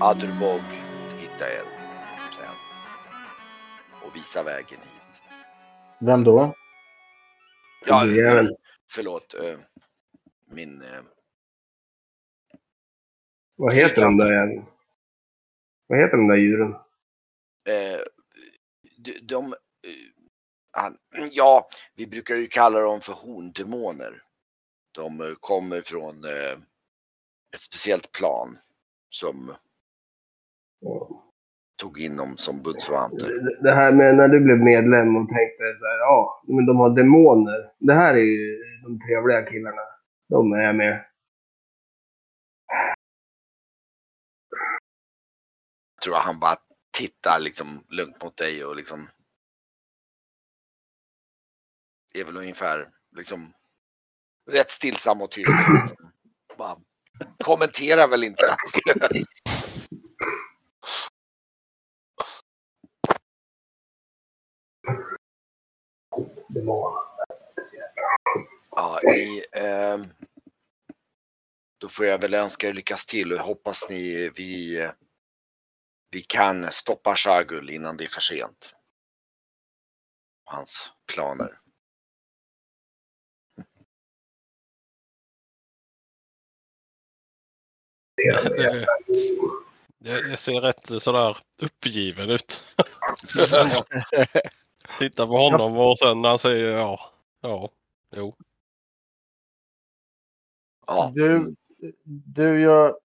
Adurbog hitta er sen och visa vägen hit. Vem då? Ja, förlåt. Eh, min... Eh, Vad heter de där Vad heter de där djuren? eh, de, de han, ja, vi brukar ju kalla dem för horndemoner. De kommer från ett speciellt plan som tog in dem som bundsförvanter. Det- Det här med när du blev medlem och tänkte så här, ja, men de har demoner. Det här är ju de trevliga killarna. De är jag med. Jag tror han bara tittar liksom lugnt mot dig och liksom är väl ungefär liksom rätt stillsam och tyst. Bara kommenterar väl inte. Demoner. Ja, ni, ehm, då får jag väl önska er lyckas till och jag hoppas ni, vi, eh, vi kan stoppa Shagul innan det är för sent. Hans planer. Det ser rätt sådär uppgiven ut. Titta på honom och sen när han säger ja. Ja. Jo. Ja, Du, du jag...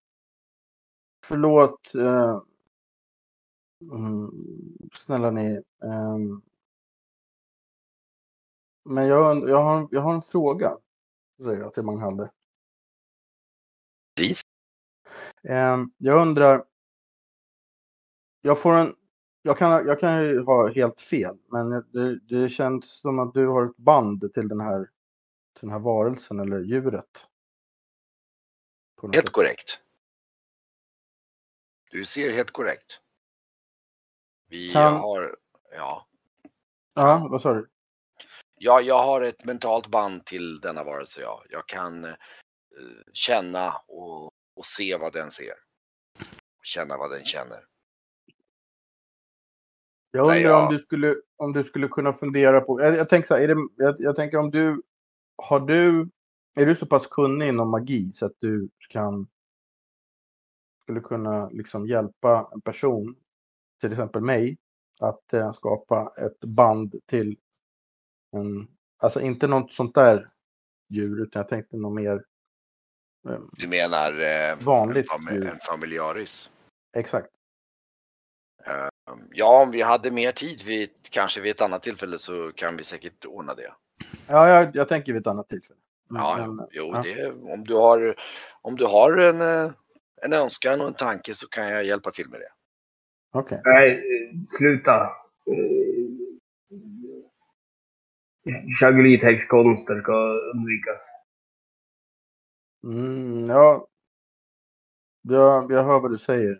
Förlåt. Eh, mm, snälla ni. ehm, men jag, jag, har, jag har en fråga. Säger jag till Manghande. Ehm, jag undrar. Jag får en. Jag kan, jag kan ju ha helt fel, men det, det känns som att du har ett band till den här, till den här varelsen eller djuret. Helt sätt. korrekt. Du ser helt korrekt. Vi Kan- har, ja. Ja, vad sa du? ja, jag har ett mentalt band till denna varelse. Ja. Jag kan eh, känna och, och se vad den ser. Känna vad den känner. Jag Nej, undrar jag- om, du skulle, om du skulle kunna fundera på, jag, jag tänker så här, är det, jag, jag tänker om du, har du, är du så pass kunnig inom magi så att du kan, skulle kunna liksom hjälpa en person, till exempel mig, att eh, skapa ett band till en, alltså inte något sånt där djur, utan jag tänkte nog mer, eh, Du menar eh, Vanligt en, fami- djur. en familjaris? exakt. Eh, ja, om vi hade mer tid, vid, kanske vid ett annat tillfälle så kan vi säkert ordna det. Ja, jag, jag tänker vid ett annat tillfälle. Ja, Men, jo, ja. Det, om du har, om du har en, eh, en önskan och en tanke så kan jag hjälpa till med det. Okej. Nej, eh, sluta. Eh, Chagolithäxkonster ska undvikas. Mm, ja. Jag, jag hör vad du säger,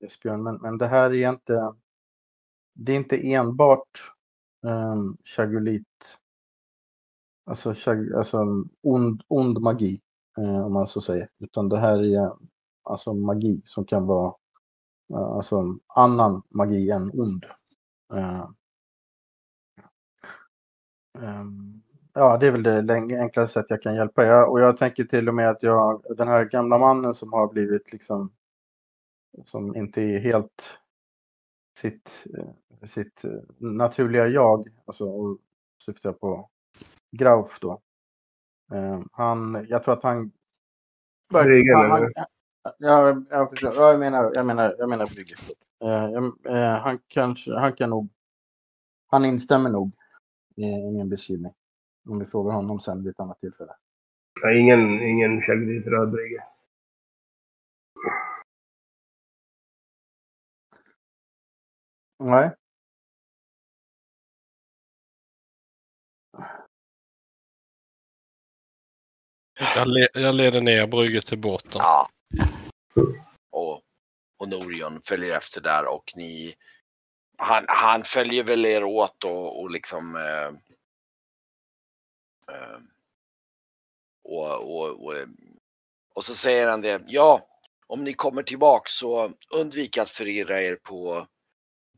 Esbjörn, men, men det här är inte... Det är inte enbart ehm, um, chagulit, alltså, chag, alltså ond, ond magi, eh, om man så säger. Utan det här är alltså magi som kan vara uh, alltså annan magi än ond. Uh, um, Ja, det är väl det enklaste sätt jag kan hjälpa. er. och jag tänker till och med att jag, den här gamla mannen som har blivit liksom, som inte är helt sitt, eh, sitt eh, naturliga jag, alltså och syftar jag på Grauf då. Eh, han, jag tror att han... Brygge, du? ja, jag, förstår. Ja, jag menar, jag menar, jag menar Brygge. Han kanske, han kan nog, han instämmer nog i, min beskrivning. Om vi frågar honom sen vid ett annat tillfälle. Nej, ingen, ingen Chagolith rödbrygge. Nej. Jag, le, jag leder ner brygget till båten. Ja. Och, och Norion följer efter där och ni han, han följer väl er åt och, och liksom eh, Eh, och, och, och, och så säger han det, ja, om ni kommer tillbaks så undvik att förirra er på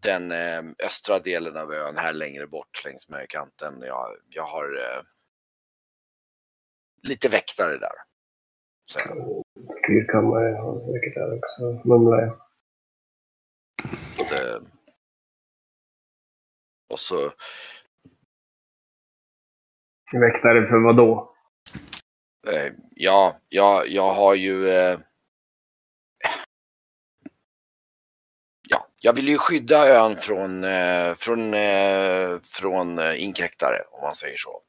den eh, östra delen av ön här längre bort längs med kanten. Jag, jag har eh, lite väktare där. Så, Fyrkammare har säkert där också, mumlar jag. och så, Väktare för vad då? eh, ja, jag, jag har ju eh, jag vill ju skydda ön från, eh, från, eh, från eh, inkräktare om man säger så.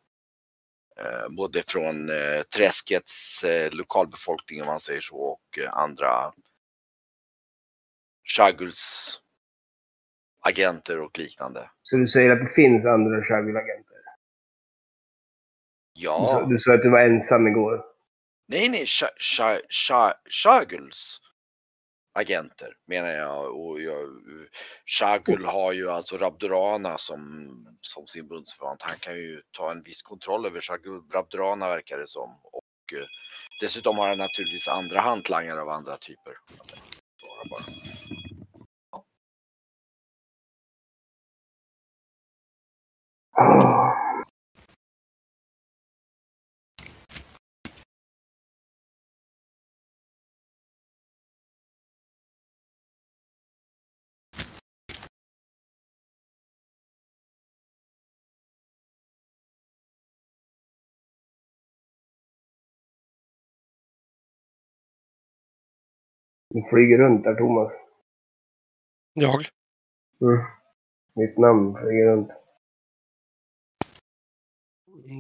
Både från träskets lokalbefolkning om man säger så och andra Shaguls agenter och liknande. Så du säger att det finns andra Shagul-agenter? Du, sa- Ja, du sa att du var ensam igår. nej nej, Sha- Sha- Sha- Shaguls agenter menar jag. Och jag, Shagul har ju alltså Rabdurana som, som sin bundsförvant. Han kan ju ta en viss kontroll över Shagul Rabdurana verkar det som. Och eh, dessutom har han naturligtvis andra hantlangare av andra typer. Bara, bara. Du flyger runt där, Thomas. Jag? Mm. Mitt namn flyger runt.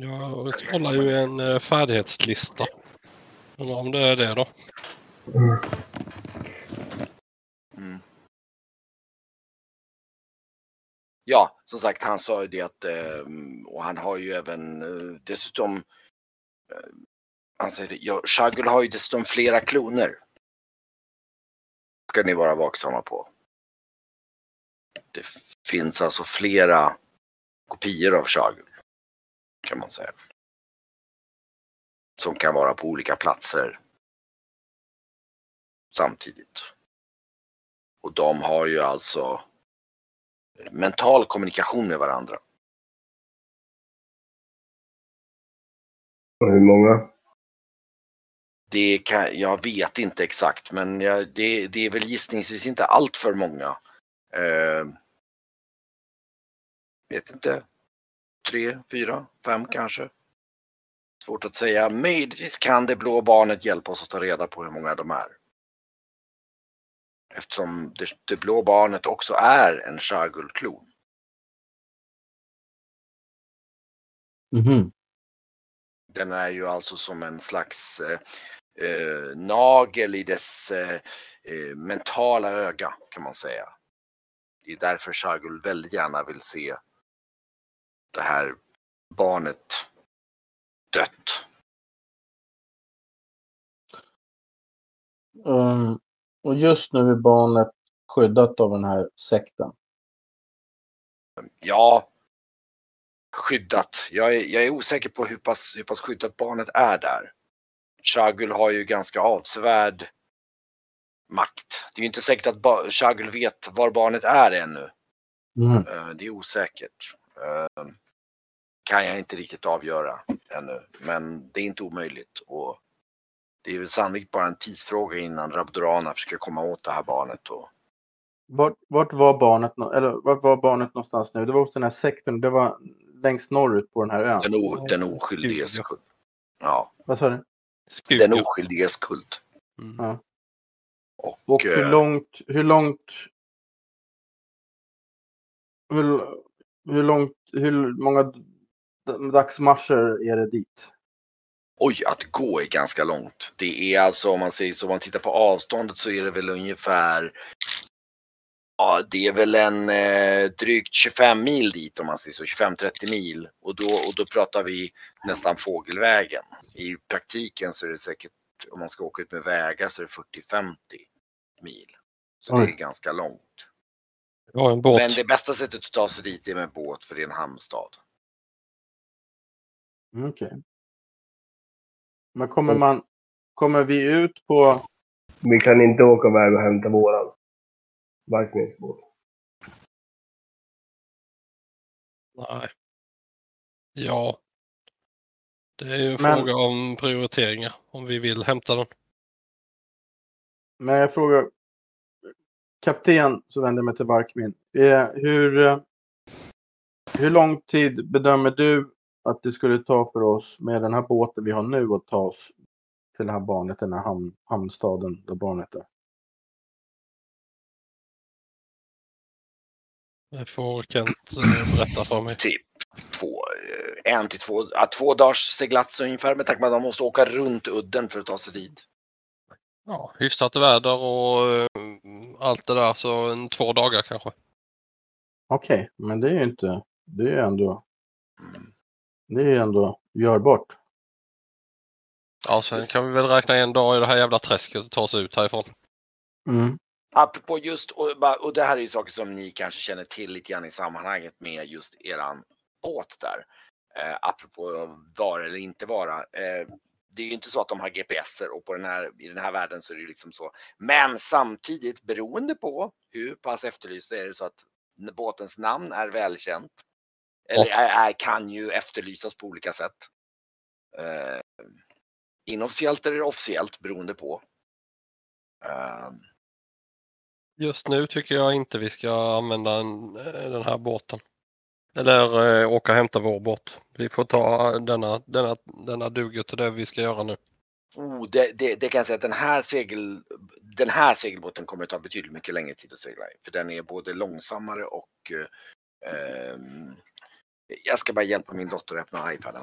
Jag kollar ju en eh, färdighetslista. Undrar om det är det då. Mm. Mm. Ja, som sagt, han sa ju det att, eh, och han har ju även eh, dessutom, han säger det, ja, Shagul har ju dessutom flera kloner. Ska ni vara vaksamma på. Det finns alltså flera kopior av Shagul. Kan man säga. Som kan vara på olika platser samtidigt. Och de har ju alltså mental kommunikation med varandra. Och hur många? Det kan, jag vet inte exakt men jag, det, det är väl gissningsvis inte allt för många. Eh, vet inte. Tre, fyra, fem kanske. Svårt att säga. Möjligtvis kan det blå barnet hjälpa oss att ta reda på hur många de är. Eftersom det, det blå barnet också är en Shagul-klon. Mhm. Den är ju alltså som en slags eh, nagel i dess eh, eh, mentala öga kan man säga. Det är därför Shagul väldigt gärna vill se det här barnet dött. Um, och just nu är barnet skyddat av den här sekten. Ja, skyddat. Jag är, jag är osäker på hur pass, hur pass skyddat barnet är där. Shagul har ju ganska avsevärd makt. Det är ju inte säkert att Shagul vet var barnet är ännu. Mhm. Eh, Det är osäkert. Eh, Kan jag inte riktigt avgöra ännu. Men det är inte omöjligt. Och det är väl sannolikt bara en tidsfråga innan Rabdurana försöker komma åt det här barnet. Och Vart, vart var barnet, eller vart var barnet någonstans nu? Det var hos den här sekten, det var längst norrut på den här ön. den, o, den oskyldiges Ja. kult. Ja, Vad sa du? Den Skugga. oskyldiges kult. Mm. Ja. Och, Och hur eh, långt, hur långt... Hur, hur långt, hur många dagsmarscher är det dit? Oj, att gå är ganska långt. Det är alltså om man säger så, om man tittar på avståndet så är det väl ungefär Ja, det är väl en eh, drygt 25 mil dit om man säger så, 25-30 mil. Och då, och då pratar vi nästan fågelvägen. I praktiken så är det säkert, om man ska åka ut med vägar så är det 40-50 mil. Så det Oj. är ganska långt. Har en båt. Men det bästa sättet att ta sig dit är med båt för det är en hamnstad. Mm, Okej. Men kommer man... Kommer vi ut på... Vi kan inte åka iväg och hämta våran barkningsbåt. Nej. Ja. Det är ju en Men- fråga om prioriteringar. Om vi vill hämta den. Men jag frågar... Kapten, så vänder jag mig till Barkmin. Eh, hur, eh, hur lång tid bedömer du att det skulle ta för oss med den här båten vi har nu att ta oss till det här barnet, den här hamn, hamnstaden där barnet är? Det får Kent eh, berätta för mig. Typ två, eh, en till två, ja, två dagars seglats ungefär med tanke på att man måste åka runt udden för att ta sig dit. Ja, hyfsat väder och eh, allt det där så en två dagar kanske. Okej, men det är ju inte... Det är ju ändå... Mm. Det är ju ändå görbart. Ja, sen kan vi väl räkna en dag i det här jävla träsket och ta oss ut härifrån. Mm. Apropå just, och, det här är ju saker som ni kanske känner till lite grann i sammanhanget med just eran båt där. Eh, apropå vara eller inte vara. Eh, det är ju inte så att de har GPSer och på den här, i den här världen så är det ju liksom så. Men samtidigt beroende på hur pass efterlyst det är det så att båtens namn är välkänt. Eller är, är, kan ju efterlysas på olika sätt. Eh, inofficiellt eller officiellt beroende på. Eh, Just nu tycker jag inte vi ska använda en, eh, den här båten. Eller eh, åka och hämta vår båt. Vi får ta denna, denna, denna duger till det vi ska göra nu. Oh, det, det, det kan jag säga att den här, segel, den här segelbåten kommer att ta betydligt mycket längre tid att segla i. För den är både långsammare och eh, ehm, jag ska bara hjälpa min dotter att öppna iPaden.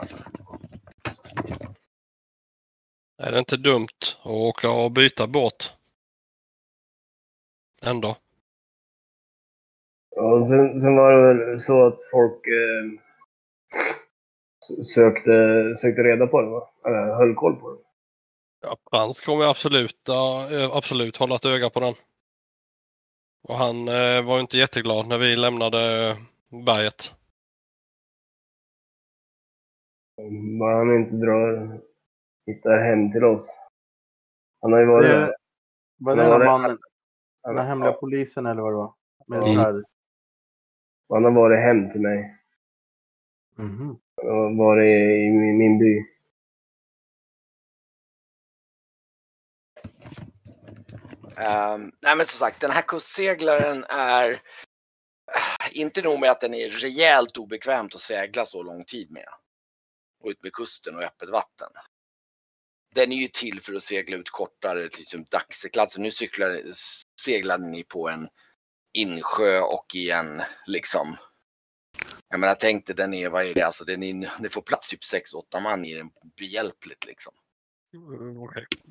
Är det inte dumt att åka och byta båt? Ändå. Ja, sen, sen var det väl så att folk eh, sökte, sökte reda på det, va? Eller höll koll på det. Ja, Frans kommer absolut, eh, absolut hålla ett öga på den. Och han eh, var ju inte jätteglad när vi lämnade berget. Bara han inte drar, hittar hem till oss. Han har ju varit... Det, var det var det- mannen, den här hemliga polisen eller vad det var? Med det här. Han har varit hem till mig. Mhm. Han har varit i min, min by. Ehm, nej men som sagt, den här kustseglaren är eh, inte nog med att den är rejält obekvämt att segla så lång tid med. Och ut med kusten och öppet vatten. Den är ju till för att segla ut kortare, liksom dagseklatser. Nu cyklar, seglade ni på en insjö och i en liksom jag menar tänk dig den är, vad är det, alltså den är, det får plats typ 6-8 man i den behjälpligt liksom.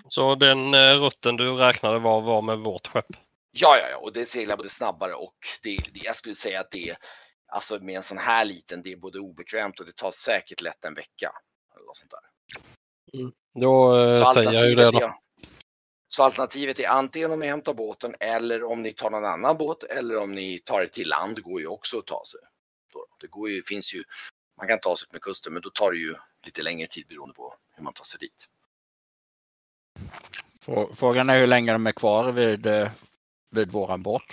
Så den eh, rutten du räknade var, var med vårt skepp? Ja, ja, ja, och det seglar både snabbare och det, det, jag skulle säga att det, alltså med en sån här liten, det är både obekvämt och det tar säkert lätt en vecka. Eller något sånt där. Då eh, Så säger jag ju det alternativet, då. är, så alternativet är antingen om ni hämtar båten eller om ni tar någon annan båt eller om ni tar er till land går ju också att ta sig. Det går ju, finns ju, man kan ta sig ut med kusten men då tar det ju lite längre tid beroende på hur man tar sig dit. Frå- Frågan är hur länge de är kvar vid, eh, vid våran båt.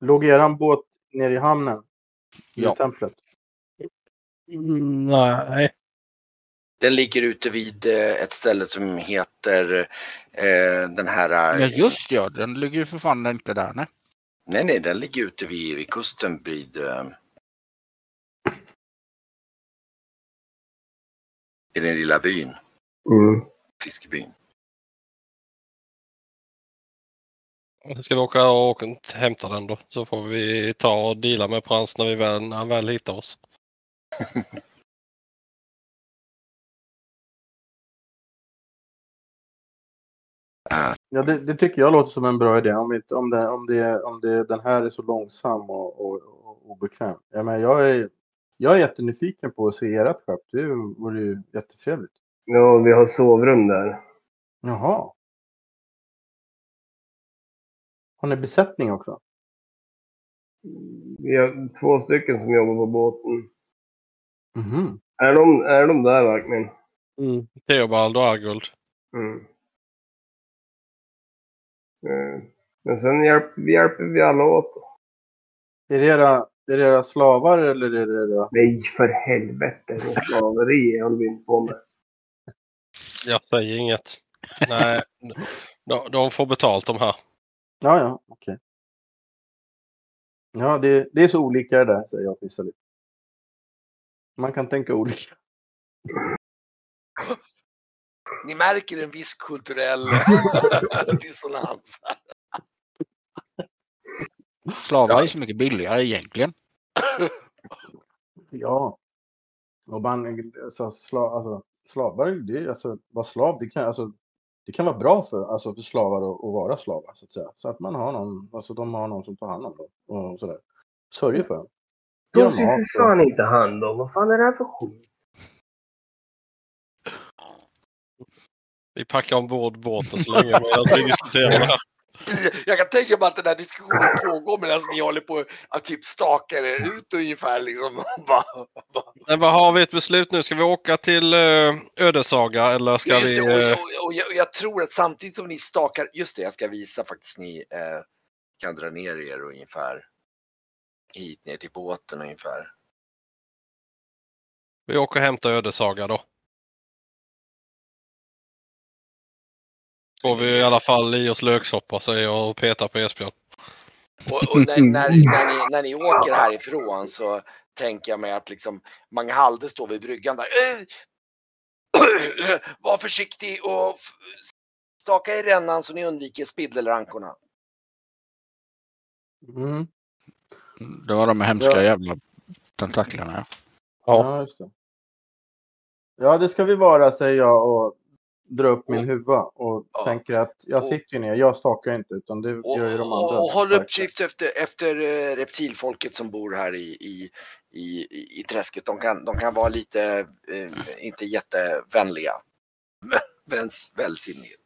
Låg eran båt nere i hamnen? I Ja. templet? Nej. Den ligger ute vid eh, ett ställe som heter eh, den här... Ja just ja, den ligger ju för fan inte där. Nej. Nej, nej, den ligger ute vid, vid kusten vid... Eh, I den lilla byn, Mm. fiskebyn. Ska vi åka och hämta den då. Så får vi ta och deala med Frans när, vi väl, när han väl hittar oss. Ja, det, det tycker jag låter som en bra idé. Om, inte, om, det, om, det, om det, den här är så långsam och, och, och obekväm. Jag, menar, jag, är, jag är jättenyfiken på att se ert skepp. Det vore ju jättetrevligt. Ja, vi har sovrum där. Jaha. Har ni besättning också? Vi har två stycken som jobbar på båten. Mhm. Är de, är de där verkligen? Mm. Theobald och Arguld. Mm. Eh, Men sen hjälper vi, hjälper vi alla åt. då. Är det era, är det era slavar eller är det era... Nej, för helvete. Slaveri håller vi inte på med. Jag säger inget. Nej, de, de får betalt de här. Ja, ja, okej. Ja, det, det är så olika det där, säger jag och fnissar lite. Man kan tänka olika. Ni märker en viss kulturell dissonans. Slavar är så mycket billigare egentligen. Ja. Och man, alltså, sla, alltså, slavar, det, alltså, vara slav, det kan, alltså, det kan vara bra för, alltså, för slavar att, att vara slavar, så att säga. Så att man har någon, alltså de har någon som tar hand om dem och sådär. Sörjer för dem. De ser för fan inte hand om. Vad fan är det här för skit? Vi packar ombord båten så länge medan vi diskuterar det här. Jag kan tänka mig att den här diskussionen pågår medan ni håller på att typ stakar er ut ungefär liksom. Men vad har vi ett beslut nu? Ska vi åka till uh, Ödesaga eller ska Just vi... det, eh, och, och, och, jag, och jag tror att samtidigt som ni stakar, just det, jag ska visa faktiskt ni eh, kan dra ner er ungefär hit ner till båten ungefär. vi åker och hämtar Ödesaga då. Får vi i alla fall i oss löksoppa säger jag och petar på Esbjörn. Och, och när, när, när, ni, när ni åker härifrån så tänker jag mig att liksom Mangalde står vid bryggan där. Var försiktig och staka i rännan så ni undviker spindelrankorna. Mm. Det var de hemska Ja. jävla tentaklerna. Ja. Ja, just det. Ja, det ska vi vara, säger jag och drar upp min huva och Ja. tänker att jag sitter ju ner, jag stakar inte utan det Och, gör ju de andra. och, och håll uppsikt efter, efter eh, reptilfolket som bor här i, i, i, i- träsket. De kan, de kan vara lite, eh, inte jättevänliga. Men väls- välsinniga.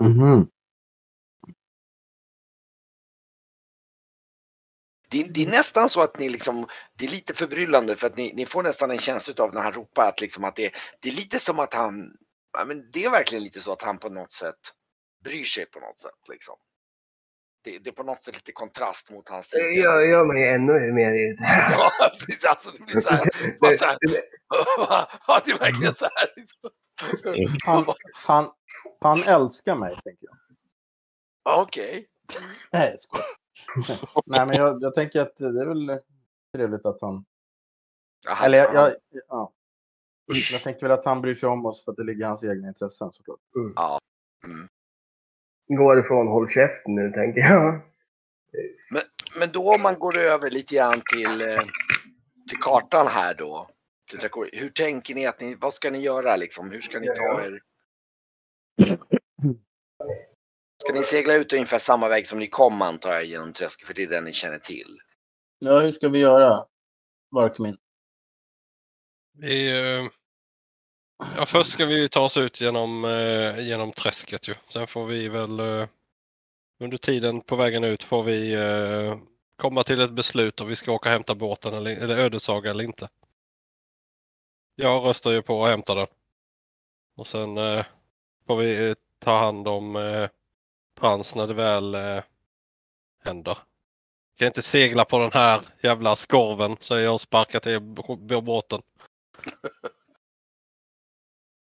Mhm. Det, det är nästan så att ni liksom, det är lite förbryllande för att ni, ni får nästan en känsla av när han ropar att liksom att det, det är lite som att han, ja men det är verkligen lite så att han på något sätt bryr sig på något sätt liksom. Det, det är på något sätt lite kontrast mot hans Det tidigare- gör, gör mig ännu mer irriterad. Ja, precis. Alltså, det blir så här. Bara så här. Ja, det är verkligen så här. Han, han, han älskar mig, tänker jag. Okej. Nej, jag skojar. Nej, men jag, jag tänker att det är väl trevligt att han... Ja, han- Eller jag, jag, ja. jag tänker väl att han bryr sig om oss för att det ligger i hans egna intressen såklart. Ja. Mm. Gå ifrån, håll käften nu tänker jag. Men då om man går över lite grann till, eh, till kartan här då. Hur tänker ni att ni, vad ska ni göra liksom? Hur ska ni ta er? Ska ni segla ut ungefär samma väg som ni kom antar jag genom träsket för det är den ni känner till. Ja, hur ska vi göra? Barkmin. Vi, eh, ja, först ska vi ta oss ut genom, eh, genom träsket ju. Sen får vi väl eh, under tiden på vägen ut får vi eh, komma till ett beslut om vi ska åka och hämta båten eller, eller ödesaga eller inte. Jag röstar ju på att hämta den. Och sen eh, får vi eh, ta hand om chans när det väl eh, händer. Kan inte segla på den här jävla skorven säger jag och sparkar till båten.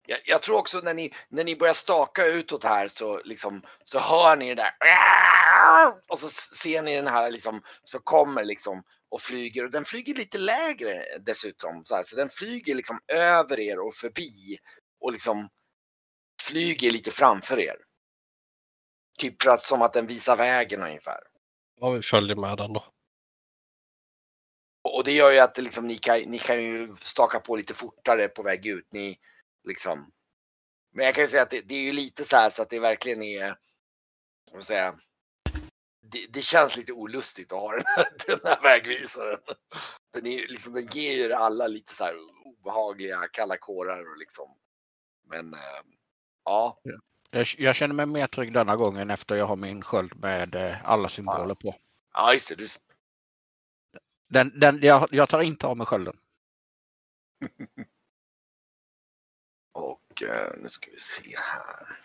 Jag, jag tror också när ni, när ni börjar staka utåt här så, liksom, så hör ni det där. Och så ser ni den här liksom, så kommer liksom och flyger. Och den flyger lite lägre dessutom. Så, här, så den flyger liksom över er och förbi. Och liksom flyger lite framför er. Typ för att, som att den visar vägen ungefär. Ja, vi följer med den då. Och det gör ju att liksom, ni, kan, ni kan ju staka på lite fortare på väg ut. Ni, liksom. Men jag kan ju säga att det, det är ju lite så här så att det verkligen är, vad ska säga, det, det känns lite olustigt att ha den här, den här vägvisaren. Den, är, liksom, den ger ju alla lite så här obehagliga kalla kårar och liksom. Men eh, ja, Jag, jag känner mig mer trygg denna gången efter jag har min sköld med eh, alla symboler på. ja just det. Du, Den, den, jag, jag tar inte av mig skölden. Och eh, nu ska vi se här.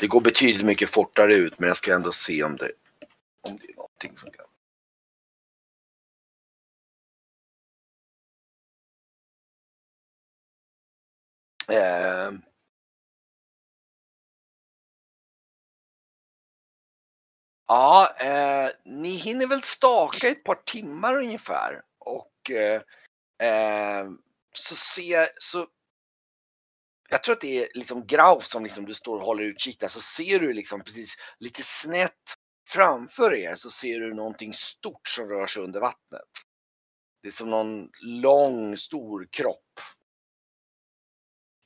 Det går betydligt mycket fortare ut men jag ska ändå se om det, om det är någonting som kan. Eh, ja, eh, ni hinner väl staka ett par timmar ungefär och eh, eh så ser så. Jag tror att det är liksom Grauf som liksom du står och håller utkik där så ser du liksom precis lite snett framför er så ser du någonting stort som rör sig under vattnet. Det är som någon lång stor kropp.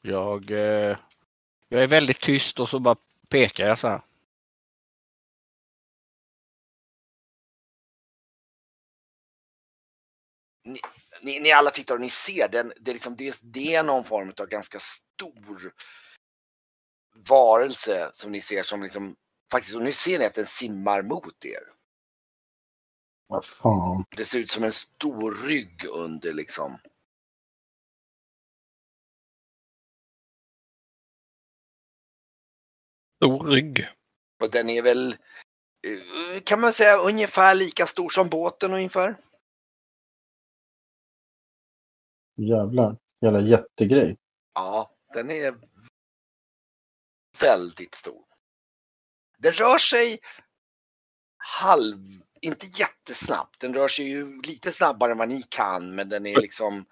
Jag, eh, jag är väldigt tyst och så bara pekar jag så här. Ni, ni alla tittar och ni ser den, det, är liksom, det, det är någon form av ganska stor varelse som ni ser som liksom faktiskt, och nu ser ni att den simmar mot er. Vad fan. Det ser ut som en stor rygg under liksom. Stor rygg. Och den är väl, eh, kan man säga ungefär lika stor som båten ungefär. Jävlar. Jävla jättegrej. Ja, den är väldigt stor. Den rör sig halv, inte jättesnabbt. Den rör sig ju lite snabbare än vad ni kan, men den är liksom,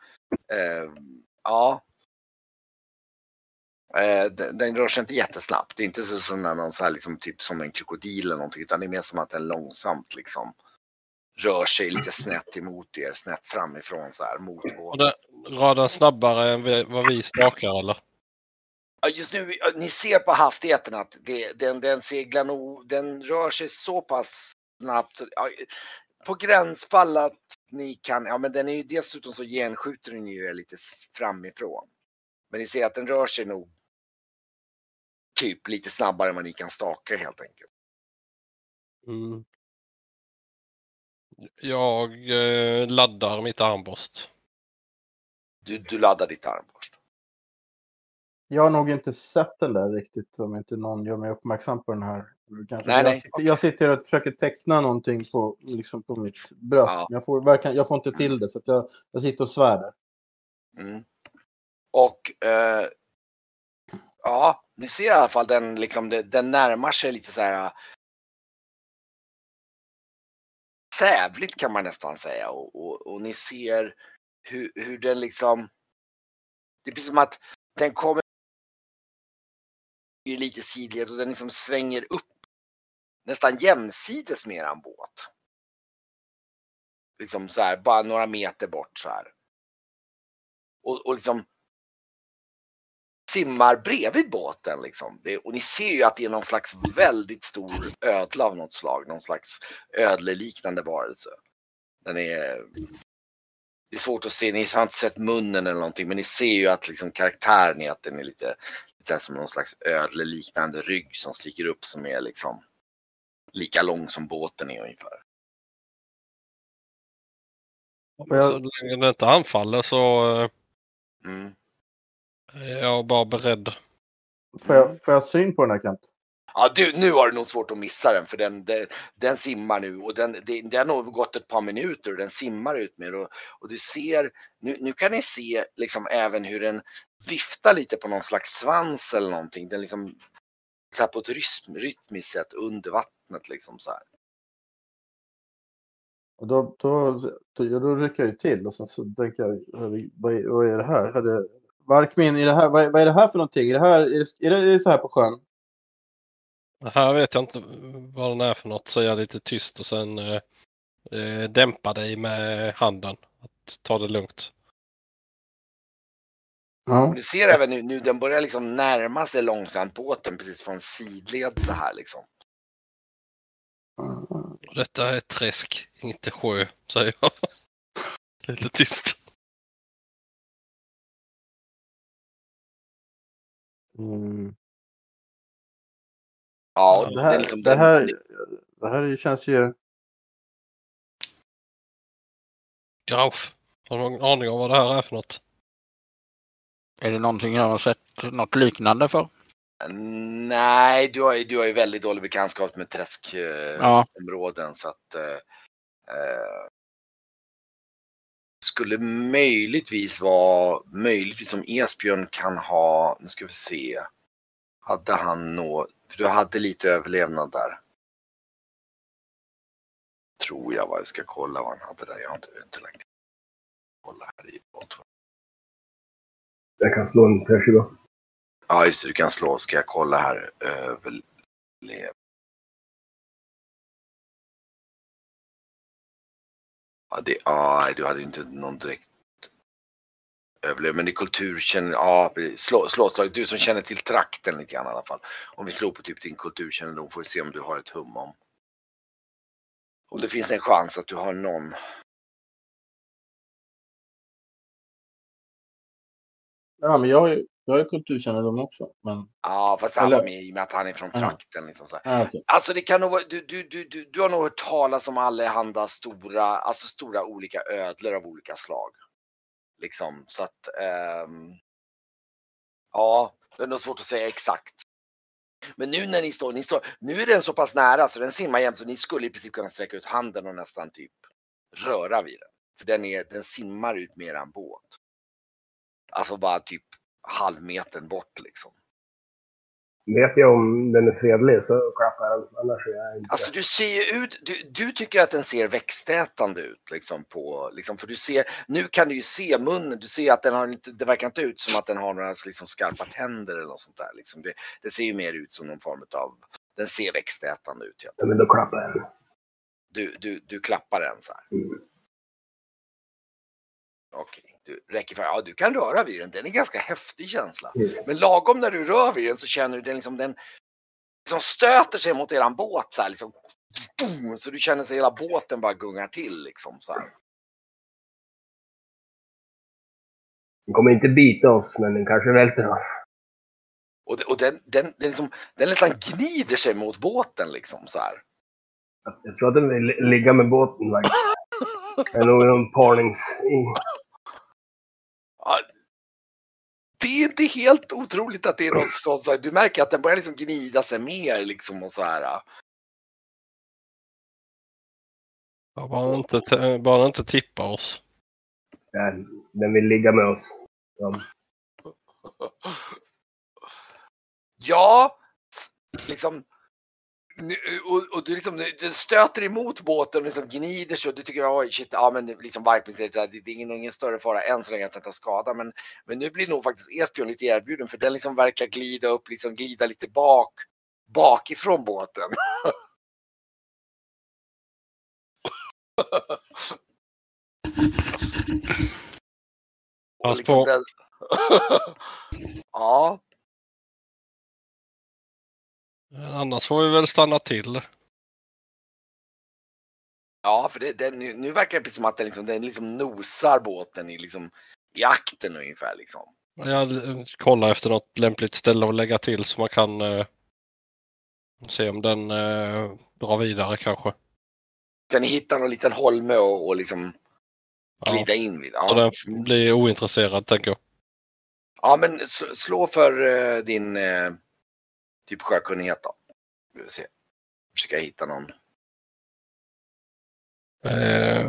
eh, ja. Eh, den, den rör sig inte jättesnabbt. Det är inte så som någon så här liksom typ som en krokodil eller någonting, utan det är mer som att den långsamt liksom rör sig lite snett emot er, snett framifrån så här mot båten. Raden snabbare än vi, vad vi stakar eller? Just nu, ni ser på hastigheten att det, den, den seglar nog, den rör sig så pass snabbt. Så, ja, på gränsfall att ni kan, ja men den är ju dessutom så genskjuter den ju lite framifrån. Men ni ser att den rör sig nog typ lite snabbare än vad ni kan staka helt enkelt. Mm. Jag eh, laddar mitt armborst. Du, du laddar ditt armborst. Jag har nog inte sett den där riktigt om inte någon gör mig uppmärksam på den här. Kanske. Nej, jag, nej. Sitter, jag sitter och försöker teckna någonting på, liksom på mitt bröst. Ja. Jag, får, verkligen, jag får inte till det så jag, jag sitter och svär där. Mm. Och eh, ja, ni ser i alla fall den liksom, den närmar sig lite så här. Sävligt kan man nästan säga och, och, och ni ser hur, hur den liksom. Det är precis som att den kommer. Är lite sidled och den liksom svänger upp. Nästan jämsides med eran båt. Liksom så här, bara några meter bort så här. Och, och liksom simmar bredvid båten liksom. Det, och ni ser ju att det är någon slags väldigt stor ödla av något slag. Någon slags ödleliknande varelse. Den är... Det är svårt att se, ni har inte sett munnen eller någonting men ni ser ju att liksom karaktären är att den är lite, lite som någon slags ödleliknande rygg som sticker upp som är liksom lika lång som båten är ungefär. Jag- Så länge den inte anfaller så eh, Mm. är jag bara beredd. Får jag, får jag syn på den här Kent? Ja, du, nu har du nog svårt att missa den för den, den, den simmar nu och den, det, den har nog gått ett par minuter och den simmar ut med och, och du ser, nu, nu kan ni se liksom även hur den viftar lite på någon slags svans eller någonting. Den liksom så här på ett rytm, rytmiskt sätt under vattnet liksom så här. Och då, då, då, då rycker jag ju till och så, så tänker jag, vad är, vad är det här? Varkmin, är det här, vad, är, vad är det här för någonting? Är det, här, är, det, är det är det så här på sjön? Det här vet jag inte vad den är för något. Så är jag lite tyst och sen eh, eh, dämpa dig med handen. Att ta det lugnt. Ja. Ni ser även nu, nu den börjar liksom närma sig långsamt båten precis från sidled så här liksom. Detta är ett träsk, inte sjö, säger jag. Lite tyst. Mm. Ja, Det här, liksom, det här, det här känns ju... Grauf, Har du någon aning om vad det här är för något? Är det någonting jag har sett något liknande för? Nej, du har, ju- du har ju väldigt dålig bekantskap med träskområden Ja. så att eh, eh, skulle möjligtvis vara, möjligtvis som Esbjörn kan ha, nu ska vi se, hade han nå, för du hade lite överlevnad där. Tror jag vad jag ska kolla vad han hade där, jag har inte, inte lagt kolla här i bot. Jag kan slå en T20. Ja just det, du kan slå, ska jag kolla här, överlev. Ja, det, ja, du hade inte någon direkt överlev, men i kultur känner, ja, slå, slå slag. Du som känner till trakten lite grann i alla fall. Om vi slår på typ din kulturkännedom får vi se om du har ett hum om. Om det finns en chans att du har någon. Ja, men jag har ju, jag har ju kulturkännedom också. Men, Ja, fast han var med i och med att han är från Ja. trakten. Liksom så ah, okej. Alltså det kan nog vara, du, du, du, du, du har nog hört talas om allehanda stora, alltså stora olika ödlor av olika slag. Liksom så att, um, ja, det är nog svårt att säga exakt. Men nu när ni står, ni står, nu är den så pass nära så den simmar jämt så ni skulle i princip kunna sträcka ut handen och nästan typ röra vid den. För den, är, den simmar ut med eran båt. Alltså bara typ halvmetern bort liksom. Vet jag om den är fredlig så klappar jag den. Annars är jag inte. Alltså du ser ju ut, du, du tycker att den ser växtätande ut liksom på, liksom, för du ser, nu kan du ju se munnen, du ser att den har inte, det verkar inte ut som att den har några liksom skarpa tänder eller något sånt där liksom. Det, det ser ju mer ut som någon form av, den ser växtätande ut. Ja. Men då klappar jag den. Du, du, du klappar den så här. Mm. Okej, du räcker för, ja du kan röra vid den, den är ganska häftig känsla. Mm. Men lagom när du rör vid den så känner du den liksom, den liksom stöter sig mot eran båt så här liksom. Boom, så du känner sig hela båten bara gungar till liksom så här. Den kommer inte bita oss, men den kanske välter oss. Och, det, och den, den, den, liksom, den nästan gnider sig mot båten liksom så här. Jag tror att den vill li- ligga med båten faktiskt. Det är nog någon parnings... Det är inte helt otroligt att det är något sånt. Så här, du märker att den börjar liksom gnida sig mer liksom och så här. Ja, bara inte, bara inte tippar oss. Ja, Den vill ligga med oss. Ja. Ja, liksom. Och, och du liksom, du stöter emot båten och liksom gnider sig och du tycker oj shit, ja men liksom Viking säger så här, det, är ingen, ingen större fara än så länge att den tar skada. Men, men nu blir nog faktiskt Esbjörn lite erbjuden för den liksom verkar glida upp, liksom glida lite bak, bakifrån båten. Pass liksom på. den- ja, Annars får vi väl stanna till. Ja, för det, den, nu, nu verkar det som att den, liksom, den liksom nosar båten i, liksom, i akten ungefär. Liksom. Jag kollar efter något lämpligt ställe att lägga till så man kan eh, se om den eh, drar vidare kanske. Kan ni hitta någon liten holme och, och liksom Ja, glida in vid? Ja, den blir ointresserad tänker jag. ja men slå för eh, din eh, typ sjökunnighet då. Vi får se. Försöka hitta någon. Eh,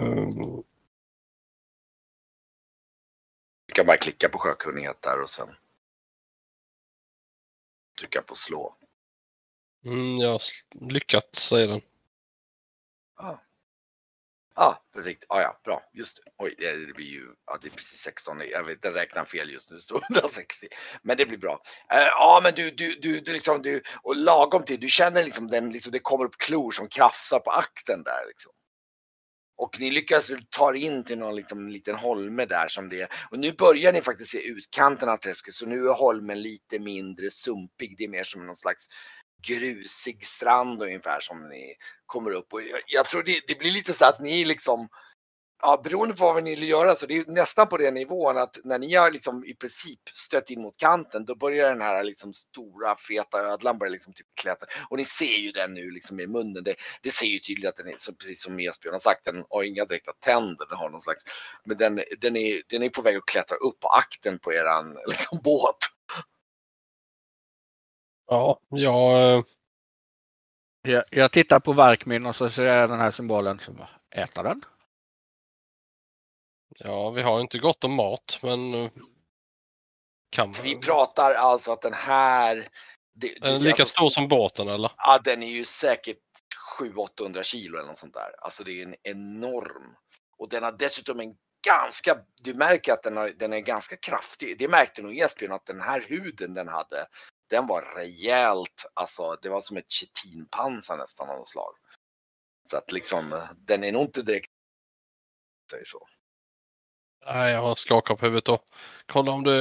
Du kan bara klicka på sjökunnighet där och sen trycka på slå. mm, jag har lyckats säger den. Ja, ah, perfekt. Ah, ja, bra. Just det. Oj, det, blir ju, ja, det är precis 16. Jag vet, jag räknar fel just nu. Det står 160. Men det blir bra. Eh, Ja, men du, du, du, du liksom, du, och lagom till, du känner liksom den, liksom, det kommer upp klor som krafsar på akten där liksom. Och ni lyckas ta er in till någon liksom, liten holme där som det är. Och nu börjar ni faktiskt se utkanten av träsket så nu är holmen lite mindre sumpig. Det är mer som någon slags grusig strand ungefär som ni kommer upp. Och jag, jag tror det, det blir lite så att ni liksom ja, beroende på vad ni vill göra så det är nästan på den nivån att när ni har liksom i princip stött in mot kanten då börjar den här liksom stora feta ödlan börja liksom typ klättra. Och ni ser ju den nu liksom i munnen. Det, det ser ju tydligt att den är, så precis som Esbjörn har sagt, den har inga direkta tänder. Den har någon slags, men den, den, är, den är på väg att klättra upp på akten på eran liksom, båt. Ja, jag, eh, Jag, jag tittar på Varkmin och så ser jag den här symbolen som äta den. ja, vi har ju inte gott om mat men eh, kan vi pratar alltså att den här det, Den är ser lika alltså- stor som båten eller? Ja, den är ju säkert 700-800 kilo eller något sånt där. Alltså det är en enorm. Och den har dessutom en ganska, du märker att den, har, den är ganska kraftig. Det märkte nog Esbjörn att den här huden den hade, den var rejält, alltså det var som ett chitinpansar nästan av något slag. Så att liksom, den är nog inte direkt, säger så. Nej, jag skakar på huvudet då. Kolla om det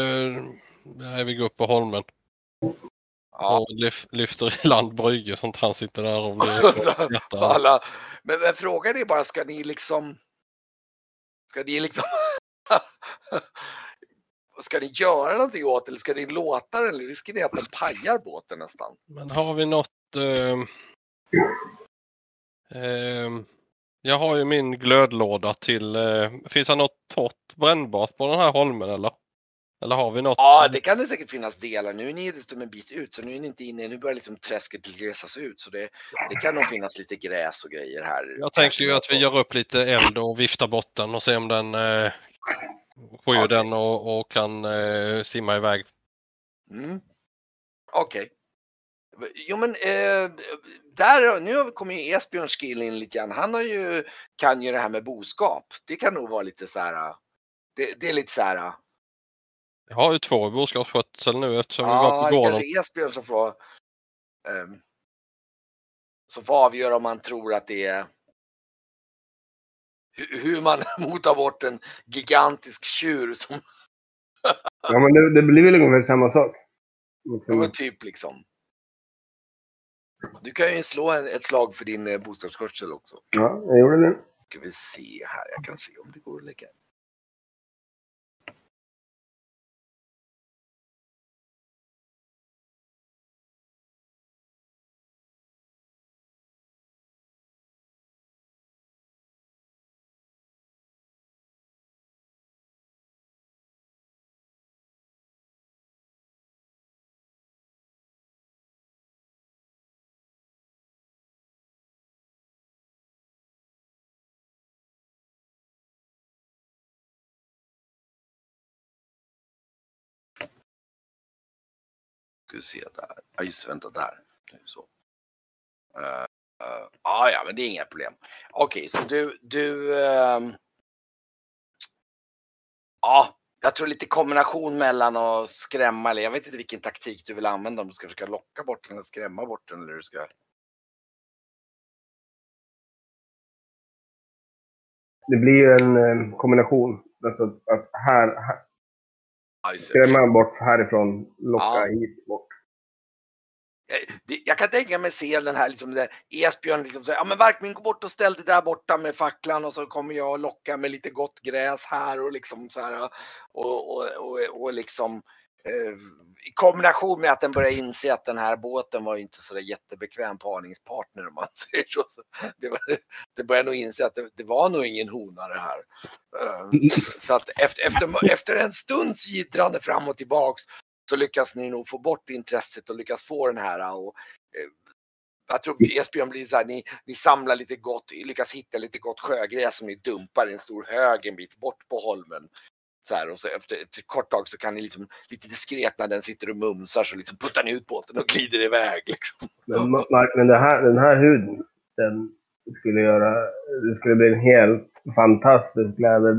Nej, vi går upp på holmen Ja, och lyf, lyfter i land Brygge att han sitter där och blir alla. Men, men frågan är bara, ska ni liksom, ska ni liksom, ska ni göra någonting åt eller ska ni låta den eller riskerar ni att den pajar båten nästan? Men har vi något... ehm, ehm, jag har ju min glödlåda till... Uh, finns det något torrt brännbart på den här holmen eller? Eller har vi något? Ja, det kan det säkert finnas delar. Nu är ni dessutom en bit ut så nu är ni inte inne. Nu börjar liksom träsket glesas ut så det, det kan nog finnas lite gräs och grejer här. Jag tänker ju att vi gör upp lite eld och viftar bort den och ser om den eh, skyr Okej. den och, och kan eh, simma iväg. Mm. Okej. Jo men eh, där, nu kommer ju Esbjörns skill in lite grann. Han har ju, kan ju det här med boskap. Det kan nog vara lite så här. Det, det är lite så här. Jag har ju två i boskapsskötsel nu eftersom vi Ja, var det på gården. kanske är Esbjörn som får, ehm, som får avgöra om man tror att det är hur man motar bort en gigantisk tjur som Ja, men det, det blir väl ungefär samma sak. ja, men typ liksom. Du kan ju slå en, ett slag för din eh, bostadsskötsel också. Ja, jag gjorde det. Ska vi se här, jag kan se om det går att lägga. Ska vi se där. Ja just vänta där. Så. Uh, uh, ah, ja, men det är inga problem. Okej, så du, du. ehm, Ja, jag tror lite kombination mellan att skrämma eller jag vet inte vilken taktik du vill använda om du ska försöka locka bort den eller skrämma bort den eller hur du ska. Det blir ju en eh, kombination. Alltså att här, här skrämma bort härifrån, locka Ja. hit bort. Eh, jag kan tänka mig se den här liksom där Esbjörn liksom säger, ja men Varkmin gå bort och ställ dig där borta med facklan och så kommer jag och locka med lite gott gräs här och liksom så här och, och, och, och liksom eh, i kombination med att den börjar inse att den här båten var ju inte så där jättebekväm parningspartner om man säger så. så det, var, det börjar nog inse att det, det var nog ingen hona det här. Eh, Så att efter, efter, efter en stunds gidrande fram och tillbaks så lyckas ni nog få bort intresset och lyckas få den här och eh, jag tror Esbjörn blir så här, ni, ni samlar lite gott, lyckas hitta lite gott sjögräs som ni dumpar i en stor hög en bit bort på holmen. Så här, och så efter ett kort tag så kan ni liksom lite diskret när den sitter och mumsar så liksom puttar ni ut båten och glider iväg. Liksom. Men, Mark, men det här, den här huden, den skulle göra... Det skulle bli en helt fantastisk läder,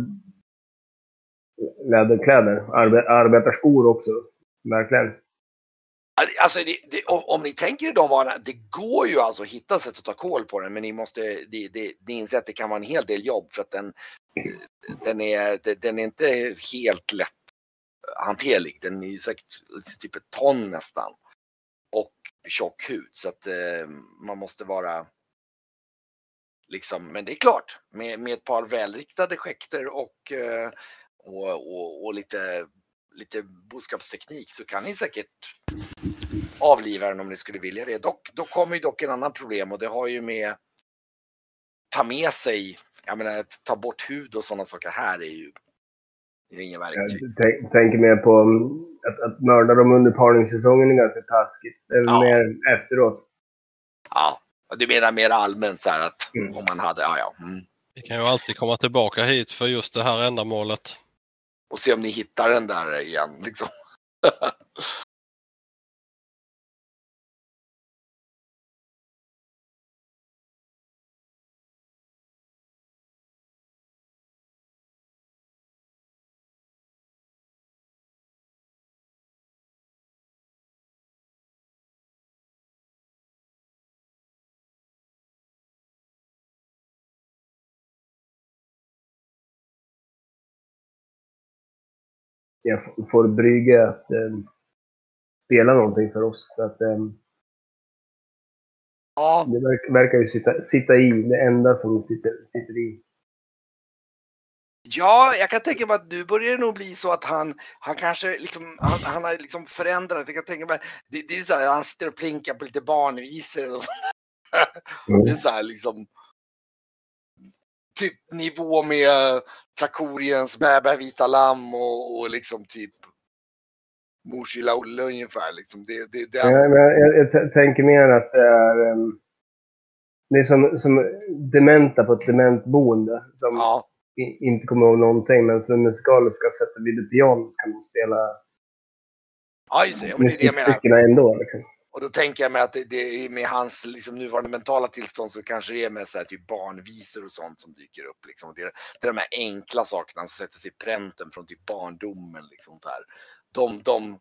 läderkläder. Arbe, arbetarskor också. Verkligen. Alltså det, det, om, om ni tänker i de varorna, det går ju alltså att hitta sätt att ta koll på den men ni måste, det, det, ni inser att det kan vara en hel del jobb för att den, den, är, den är inte helt lätt hanterlig. Den är ju säkert typ ett ton nästan. Och tjock hud så att eh, man måste vara Liksom, men det är klart, med, med ett par välriktade skäkter och, eh, och, och, och lite, lite boskapsteknik så kan ni säkert avliva den om ni skulle vilja det. Dock, då kommer ju dock en annan problem och det har ju med ta med sig, jag menar att ta bort hud och sådana saker här är ju det är inga verktyg. Jag tänk- tänker mer på mm, att, att mörda dem under parningssäsongen är ganska taskigt. Det är Ja. mer efteråt. Ja, du menar mer allmänt så här att Mm. om man hade, ja ja. Mm. Vi kan ju alltid komma tillbaka hit för just det här ändamålet. Och se om ni hittar den där igen liksom. Jag får Brygge att eh, spela någonting för oss. För att, eh, Ja, det verk, verkar ju sitta, sitta i. Det enda som sitter, sitter i. Ja, jag kan tänka mig att nu börjar det nog bli så att han, han kanske liksom, han, han har liksom förändrat. Jag kan tänka mig, det, det är så här, han sitter och plinkar på lite barnvisor och så. Mm. Det är så här liksom. Typ nivå med Trakoriens Bä bä vita lamm och, och liksom typ Mors lilla Olle ungefär liksom. Det, det, det, Jag, jag, jag, tänker mer att det är, eh, det är som, som dementa på ett dementboende. Som ja, i- inte kommer ihåg någonting. Men som musikaliska sätter vid piano så kan de spela ja, just det. Ja, men det är det jag menar. musikstyckena ändå. Liksom. Och då tänker jag mig att det, det är med hans liksom, nuvarande mentala tillstånd så kanske det är med så här, typ barnvisor och sånt som dyker upp. Liksom. Det, är, det är de här enkla sakerna som sätter sig i pränten från typ barndomen. Liksom, där. De, de,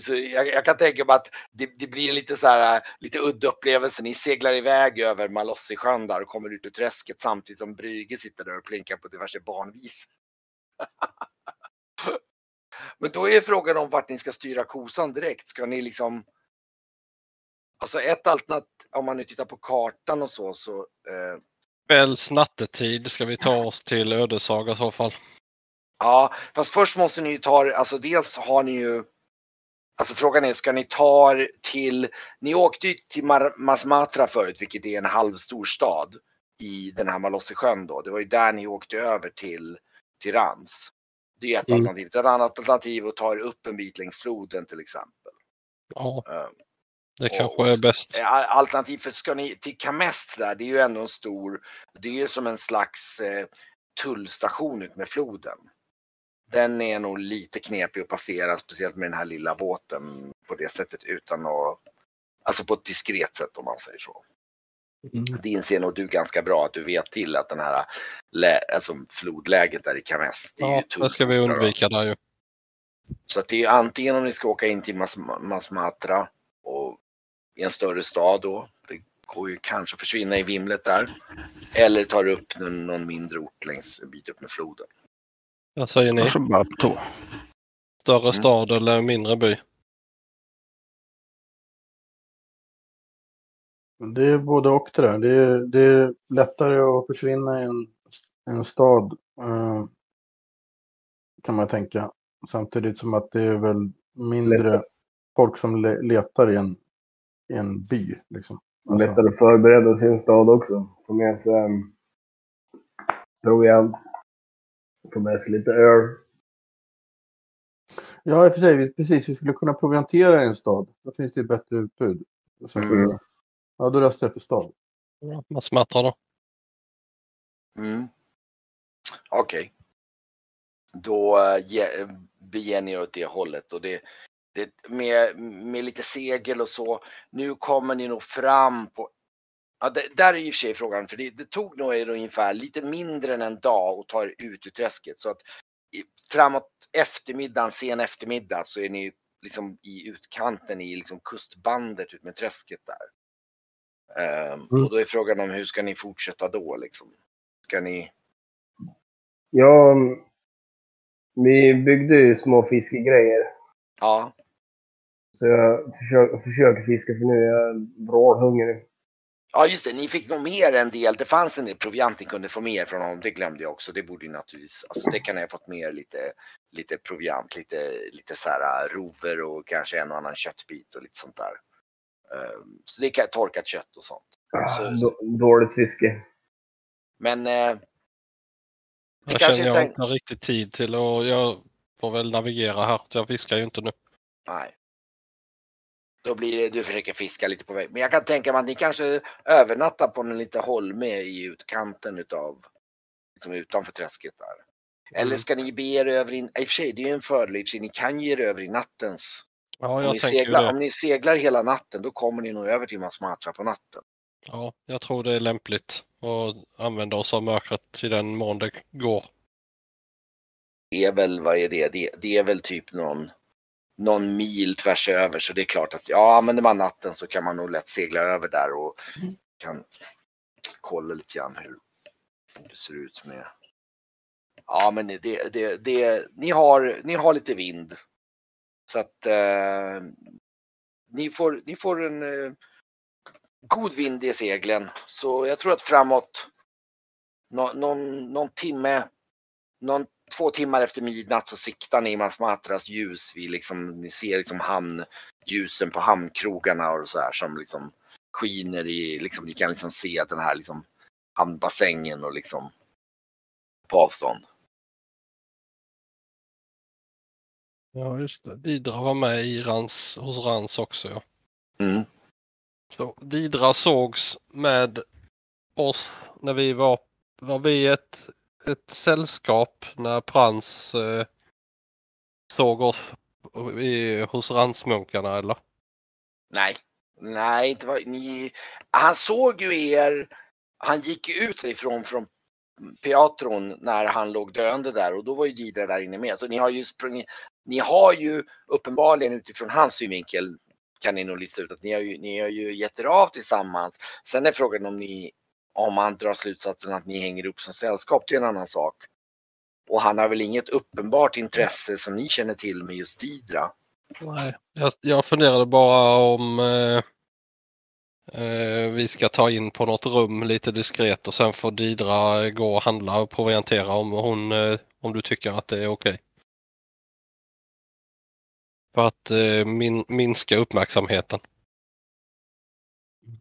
så, jag, jag kan tänka mig att det, det blir lite så här, lite udda upplevelse. Ni seglar iväg över Malossisjön där och kommer ut ur träsket samtidigt som Brygge sitter där och plinkar på diverse barnvisor. Men då är frågan om vart ni ska styra kosan direkt. Ska ni liksom Alltså ett alternativ, om man nu tittar på kartan och så, så eh, Kvälls nattetid ska vi ta oss till Ödeshag i så fall. ja, fast först måste ni ju ta, alltså dels har ni ju, alltså frågan är, ska ni ta er till, ni åkte ju till Mar- Masmatra förut, vilket är en halvstor stad i den här Malossisjön då. Det var ju där ni åkte över till, till Rans. Det är ett Mm. alternativ. Ett annat alternativ är att ta er upp en bit längs floden till exempel. Ja, Eh, det Och- kanske är bäst. Eh, Alternativ för ska ni till Kamest där, det är ju ändå en stor, det är ju som en slags eh, tullstation ut med floden. Den är nog lite knepig att passera, speciellt med den här lilla båten på det sättet utan att, alltså på ett diskret sätt om man säger så. Mm. Det inser nog du ganska bra att du vet till att den här lä, alltså flodläget där i Kamest, det är Ja, ju det ska vi undvika där ju. Så att det är antingen om ni ska åka in till Mas Masmatra och i en större stad då. Det går ju kanske att försvinna i vimlet där. Eller tar upp någon, någon mindre ort längs en bit upp med floden. Vad säger ni? Större Mm. stad eller mindre by? Det är både och det där. Det är, det är lättare att försvinna i en, en stad eh, kan man tänka. Samtidigt som att det är väl mindre folk som le, letar i en, i en by. Liksom. Alltså, Lättare att förbereda sin stad också. Få med sig um, proviant. Få med sig lite öl. ja, i och för sig, vi- precis. Vi skulle kunna proviantera en stad. Då finns det ju bättre utbud. Mm. Ja, då röstar jag för stad. Ja, Man smattrar då. Mm. Okej. Då äh, ge, beger ni er åt det hållet och det, det med, med lite segel och så. Nu kommer ni nog fram på Ja, det, där är i och för sig frågan, för det, det tog nog er ungefär lite mindre än en dag att ta er ut ur träsket. Så att framåt eftermiddagen, sen eftermiddag, så är ni liksom i utkanten i liksom kustbandet ut med träsket där. Mm. Och då är frågan om hur ska ni fortsätta då liksom? Ska ni? Ja, vi byggde ju små fiskegrejer. Ja, Så jag försöker, försöker fiska för nu är jag vrålhungrig. Ja just det, ni fick nog mer en del. Det fanns en del proviant ni kunde få mer från honom. Det glömde jag också. Det borde ju naturligtvis, alltså det kan jag ha fått mer lite, lite proviant, lite, lite så här rover och kanske en och annan köttbit och lite sånt där. Ehm, Så det kan torkat kött och sånt. Ah, Så- då- Dåligt fiske. Men eh, Det Jag kanske känner jag inte- inte riktigt tid till och jag får väl navigera här. Jag fiskar ju inte nu. nej. Då blir det, du försöker fiska lite på väg. Men jag kan tänka mig att ni kanske övernattar på en liten holme i utkanten utav, liksom utanför träsket där. Eller Mm. ska ni be er över in, i och för sig det är ju en fördel, ni kan ge er över i nattens Ja, Om ni, seglar, om ni seglar hela natten då kommer ni nog över till Masmatra på natten. Ja, jag tror det är lämpligt att använda oss av mörkret i den mån det går. Det är väl, vad är det? Det, det är väl typ någon, någon mil tvärs över så det är klart att ja, använder man natten så kan man nog lätt segla över där och kan kolla lite grann hur det ser ut med. Ja, men det, det, det, ni, har, ni har lite vind. Så att eh, ni, får, ni får en eh, god vind i seglen. Så jag tror att framåt nå, någon, någon timme, någon, två timmar efter midnatt så siktar ni Masmatras ljus. Vi liksom, ni ser liksom hamnljusen på hamnkrogarna och så här som liksom skiner i, liksom, ni kan liksom se den här liksom hamnbassängen och liksom på avstånd. Ja, just det. Didra var med i Rans, hos Rans också. Ja. Mm. Så Didra sågs med oss när vi var, var vi ett, ett sällskap när Prans eh, såg oss i, hos Ransmunkarna eller? Nej, nej, det var, ni, han såg ju er, han gick ju ut ifrån från Piatron när han låg döende där och då var ju Didra där inne med. Så ni har ju sprungit, ni har ju uppenbarligen utifrån hans synvinkel kan ni nog lista ut att ni har ju, ni har ju gett er av tillsammans. Sen är frågan om ni, om han drar slutsatsen att ni hänger upp som sällskap, det är en annan sak. Och han har väl inget uppenbart intresse som ni känner till med just Didra. Nej, jag, jag funderade bara om eh, eh, vi ska ta in på något rum lite diskret och sen får Didra gå och handla och proviantera om hon eh, om du tycker att det är okej. För att eh, min, minska uppmärksamheten.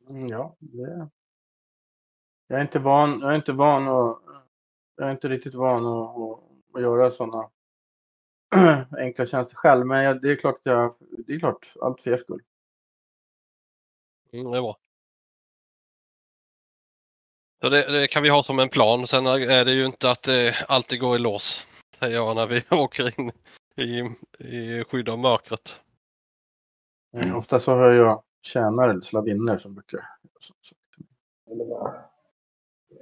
Mm, Ja, det... Jag är inte van, jag är inte van att, jag är inte riktigt van att, att, göra sådana enkla tjänster själv. Men jag, det är klart jag, det är klart, allt för er skull. Mm, det är bra. Så det, det kan vi ha som en plan. Sen är det ju inte att det alltid går i lås. Säger jag när vi åker in i, i skydd av mörkret. Mm. Ofta så har jag tjänare eller slavinnor som brukar så, så. Eller bara-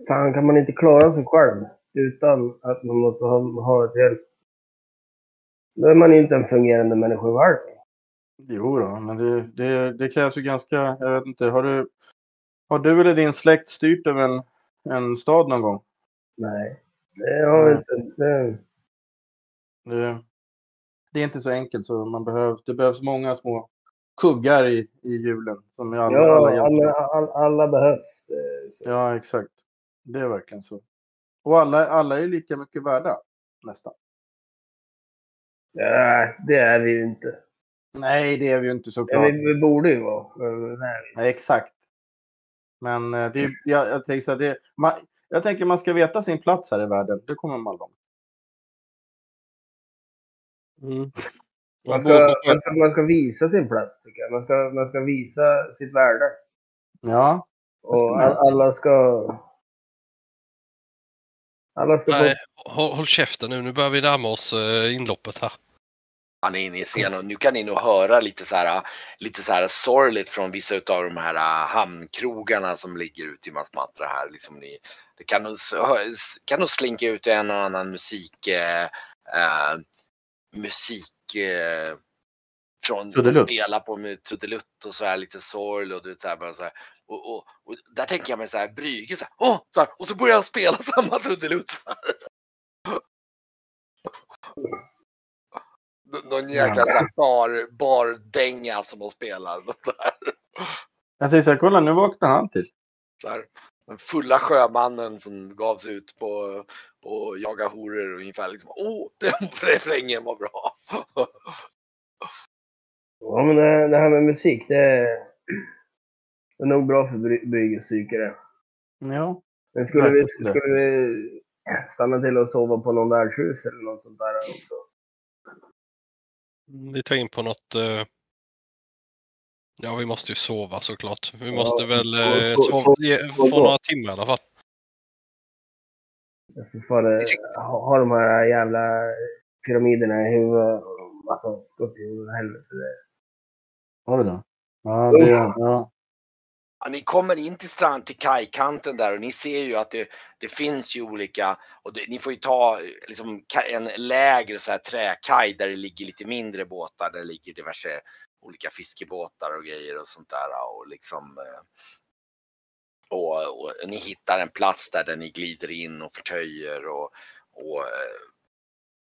Fan, kan man inte klara sig själv utan att man måste ha, ha hjälp? Då är man inte en fungerande människa själv. Jo då, men det, det, det krävs ju ganska, jag vet inte, har du, har du eller din släkt styrt över en, en stad någon gång? Nej, det har vi inte. Det, Det, det är inte så enkelt så man behöver, det behövs många små kuggar i, i hjulen. Som alla, ja, alla, alla, alla behövs. Så. ja, exakt. Det är verkligen så. Och alla, alla är lika mycket värda, nästan. Nej, det är vi ju inte. Nej, det är vi ju inte Ja, såklart. vi, vi borde ju vara. Nej. Nej, exakt. Men eh, det, jag, jag, tänker så här, det, man, jag tänker man ska veta sin plats här i världen. Det kommer man långt. Mm. Man ska, man, ska, man ska visa sin plats, tycker jag. Man ska, man ska visa sitt värde. Ja, Och alla ska... Ska Nej, håll, håll käften nu. Nu börjar vi närma oss eh, inloppet här. Han är inne i scenen och nu kan ni nog höra lite så här, lite så här sorgligt från vissa av de här äh, hamnkrogarna som ligger ute i Masmatra här. Liksom ni, det kan nog, kan nog slinka ut en och annan musik, eh, eh, musik eh, från Trudelutt. spela på med trudelutt och så här lite sorg och du vet så här, bara så här. Och, och, och där tänker jag mig så här Brygge så här, åh, så här, och så börjar han spela samma trudelutt. så här. Nå- Någon jäkla så här bar, bardänga som de spelar. Där. jag tänkte så här, kolla nu vaknar han till. Så här, den fulla sjömannen som gav sig ut på och jaga horor ungefär liksom. Åh, den refrängen var bra. Ja, men det, här med musik, det det är nog bra för Bry- Brygges psyke det. Ja. Men skulle vi, skulle vi stanna till och sova på någon värdshus eller något sånt där också? Vi tar in på något. eh, Ja, vi måste ju sova såklart. Vi Ja, måste väl så- eh, så- sova så- ge- så- få några timmar i alla fall. Jag får fan, eh, ha, ha de här jävla pyramiderna i huvudet och massa skorpioner. Helvete. det- Oj då. Ja, det, ja. Ja, ni kommer in till strand, till kajkanten där och ni ser ju att det, det finns ju olika, och det, ni får ju ta liksom, en lägre så här, träkaj där det ligger lite mindre båtar, där det ligger diverse olika fiskebåtar och grejer och sånt där och liksom eh, och, och ni hittar en plats där, där ni glider in och förtöjer och, och eh,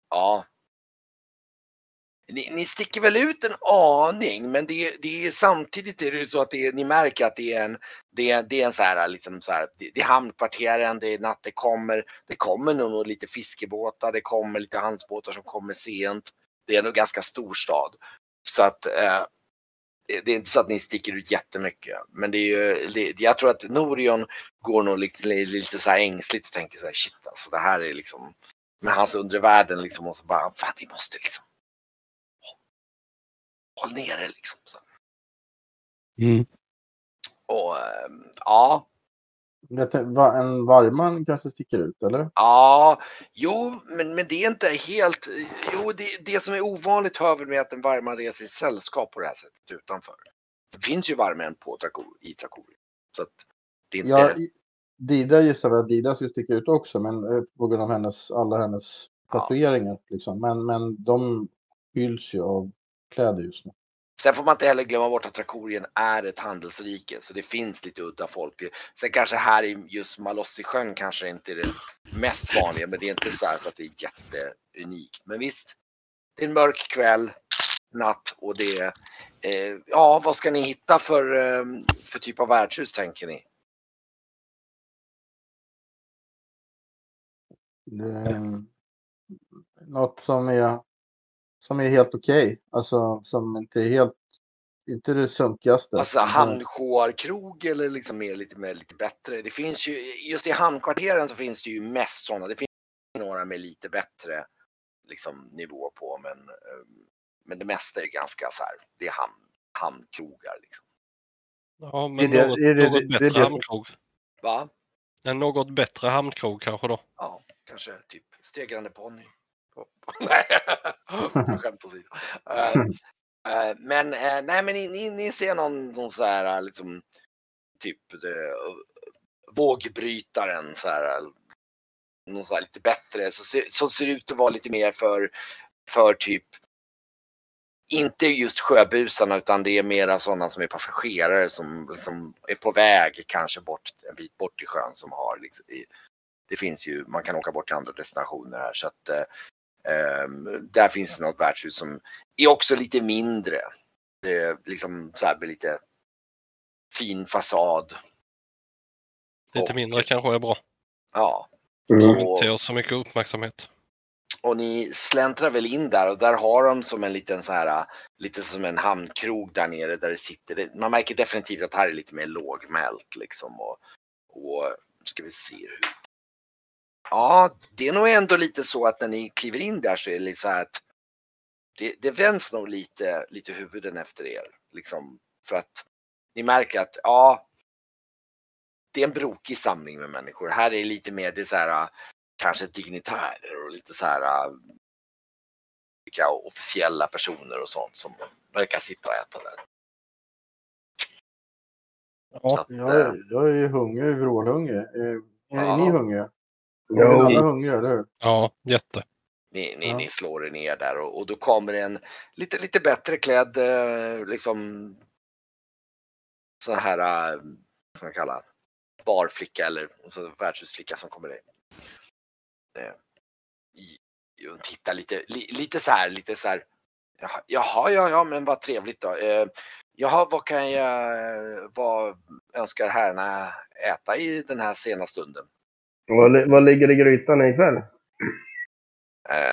ja. Ni, ni sticker väl ut en aning men det, det är samtidigt är det så att det ni märker att det är en det är, det är en så här, liksom så här, det, det är hamnkvarteren, det är natt, det kommer, det kommer nog lite fiskebåtar, det kommer lite handelsbåtar som kommer sent. Det är nog ganska stor stad. Så att eh, det- det är inte så att ni sticker ut jättemycket. Men det är ju, det, jag tror att Norion går nog lite, lite så här ängsligt och tänker så här, shit alltså det här är liksom med hans undre världen liksom och så bara, fan vi måste liksom håll ner det liksom. Så. Och ehm, ja, va- En vargman kanske sticker ut, eller? Ja, jo, men, men det är inte helt, jo det, det som är ovanligt hör väl med att en vargman reser i sällskap på det här sättet utanför. Det finns ju vargmän på Trakor, i Trakori. Så att det är inte, Ja, Dida gissar väl att Dida skulle sticka ut också, men eh, på grund av hennes, alla hennes Ja. tatueringar. Liksom. Men, men de fylls ju av kläder just nu. Sen får man inte heller glömma bort att Trakorien är ett handelsrike så det finns lite udda folk. Sen kanske här i just Malossisjön kanske inte är det mest vanliga men det är inte så, så att det är jätteunikt. Men visst, det är en mörk kväll, natt och det är, eh, ja vad ska ni hitta för, eh, för typ av värdshus tänker ni? Det är något som är, som är helt okej. Alltså som inte är helt, inte det sunkigaste. Alltså hamnshoarkrog eller liksom mer, lite, mer, lite bättre. Det finns ju, just i hamnkvarteren så finns det ju mest sådana. Det finns några med lite bättre liksom, nivå på men, eh, men det mesta är ganska så här, det är hamn, hamnkrogar liksom. Ja, men det- något, det- något det- bättre hamnkrog. Va? En något bättre hamnkrog kanske då. Ja, kanske typ stegrande ponny. Nej, skämt åsido. Eh, eh, men eh, nej, men ni, ni, ni ser någon, någon så här liksom typ det, vågbrytaren så här. Någon så här lite bättre så ser, som ser ut att vara lite mer för, för typ inte just sjöbusarna utan det är mera sådana som är passagerare som som är på väg kanske bort en bit bort i sjön som har liksom, i, det finns ju, man kan åka bort till andra destinationer här så att eh, där finns det något värdshus som är också lite mindre. Det är liksom så här med lite fin fasad. Lite Och- mindre kanske är bra. Ja, Mm. Det inte ger så mycket uppmärksamhet. och ni släntrar väl in där och där har de som en liten så här, lite som en hamnkrog där nere där det sitter. Man märker definitivt att här är lite mer lågmält liksom och, och ska vi se hur. Ja, det är nog ändå lite så att när ni kliver in där så är det lite så här att det, det vänds nog lite, lite huvuden efter er liksom för att ni märker att ja, det är en brokig samling med människor. Här är det lite mer, det så här kanske dignitärer och lite så här äh, olika officiella personer och sånt som verkar sitta och äta där. Ja, att, Jag, är- jag är ju hungrig, vrålhungrig. Är, är Ja. ni hungriga? Är vi Jo, alla hungriga, eller hur? ja jätte. ni, ni, Ja. ni slår er ner där och, och då kommer en lite, lite bättre klädd eh, liksom sån här, äh, vad ska man kalla barflicka eller så värdshusflicka som kommer in. Eh, i- och tittar lite, li, lite så här, lite så här. Jaha, jaha, ja, ja, men vad trevligt då. Eh, jaha, vad kan jag, vad, önskar herrarna äta i den här sena stunden? Vad, vad ligger i grytan ikväll? Eh,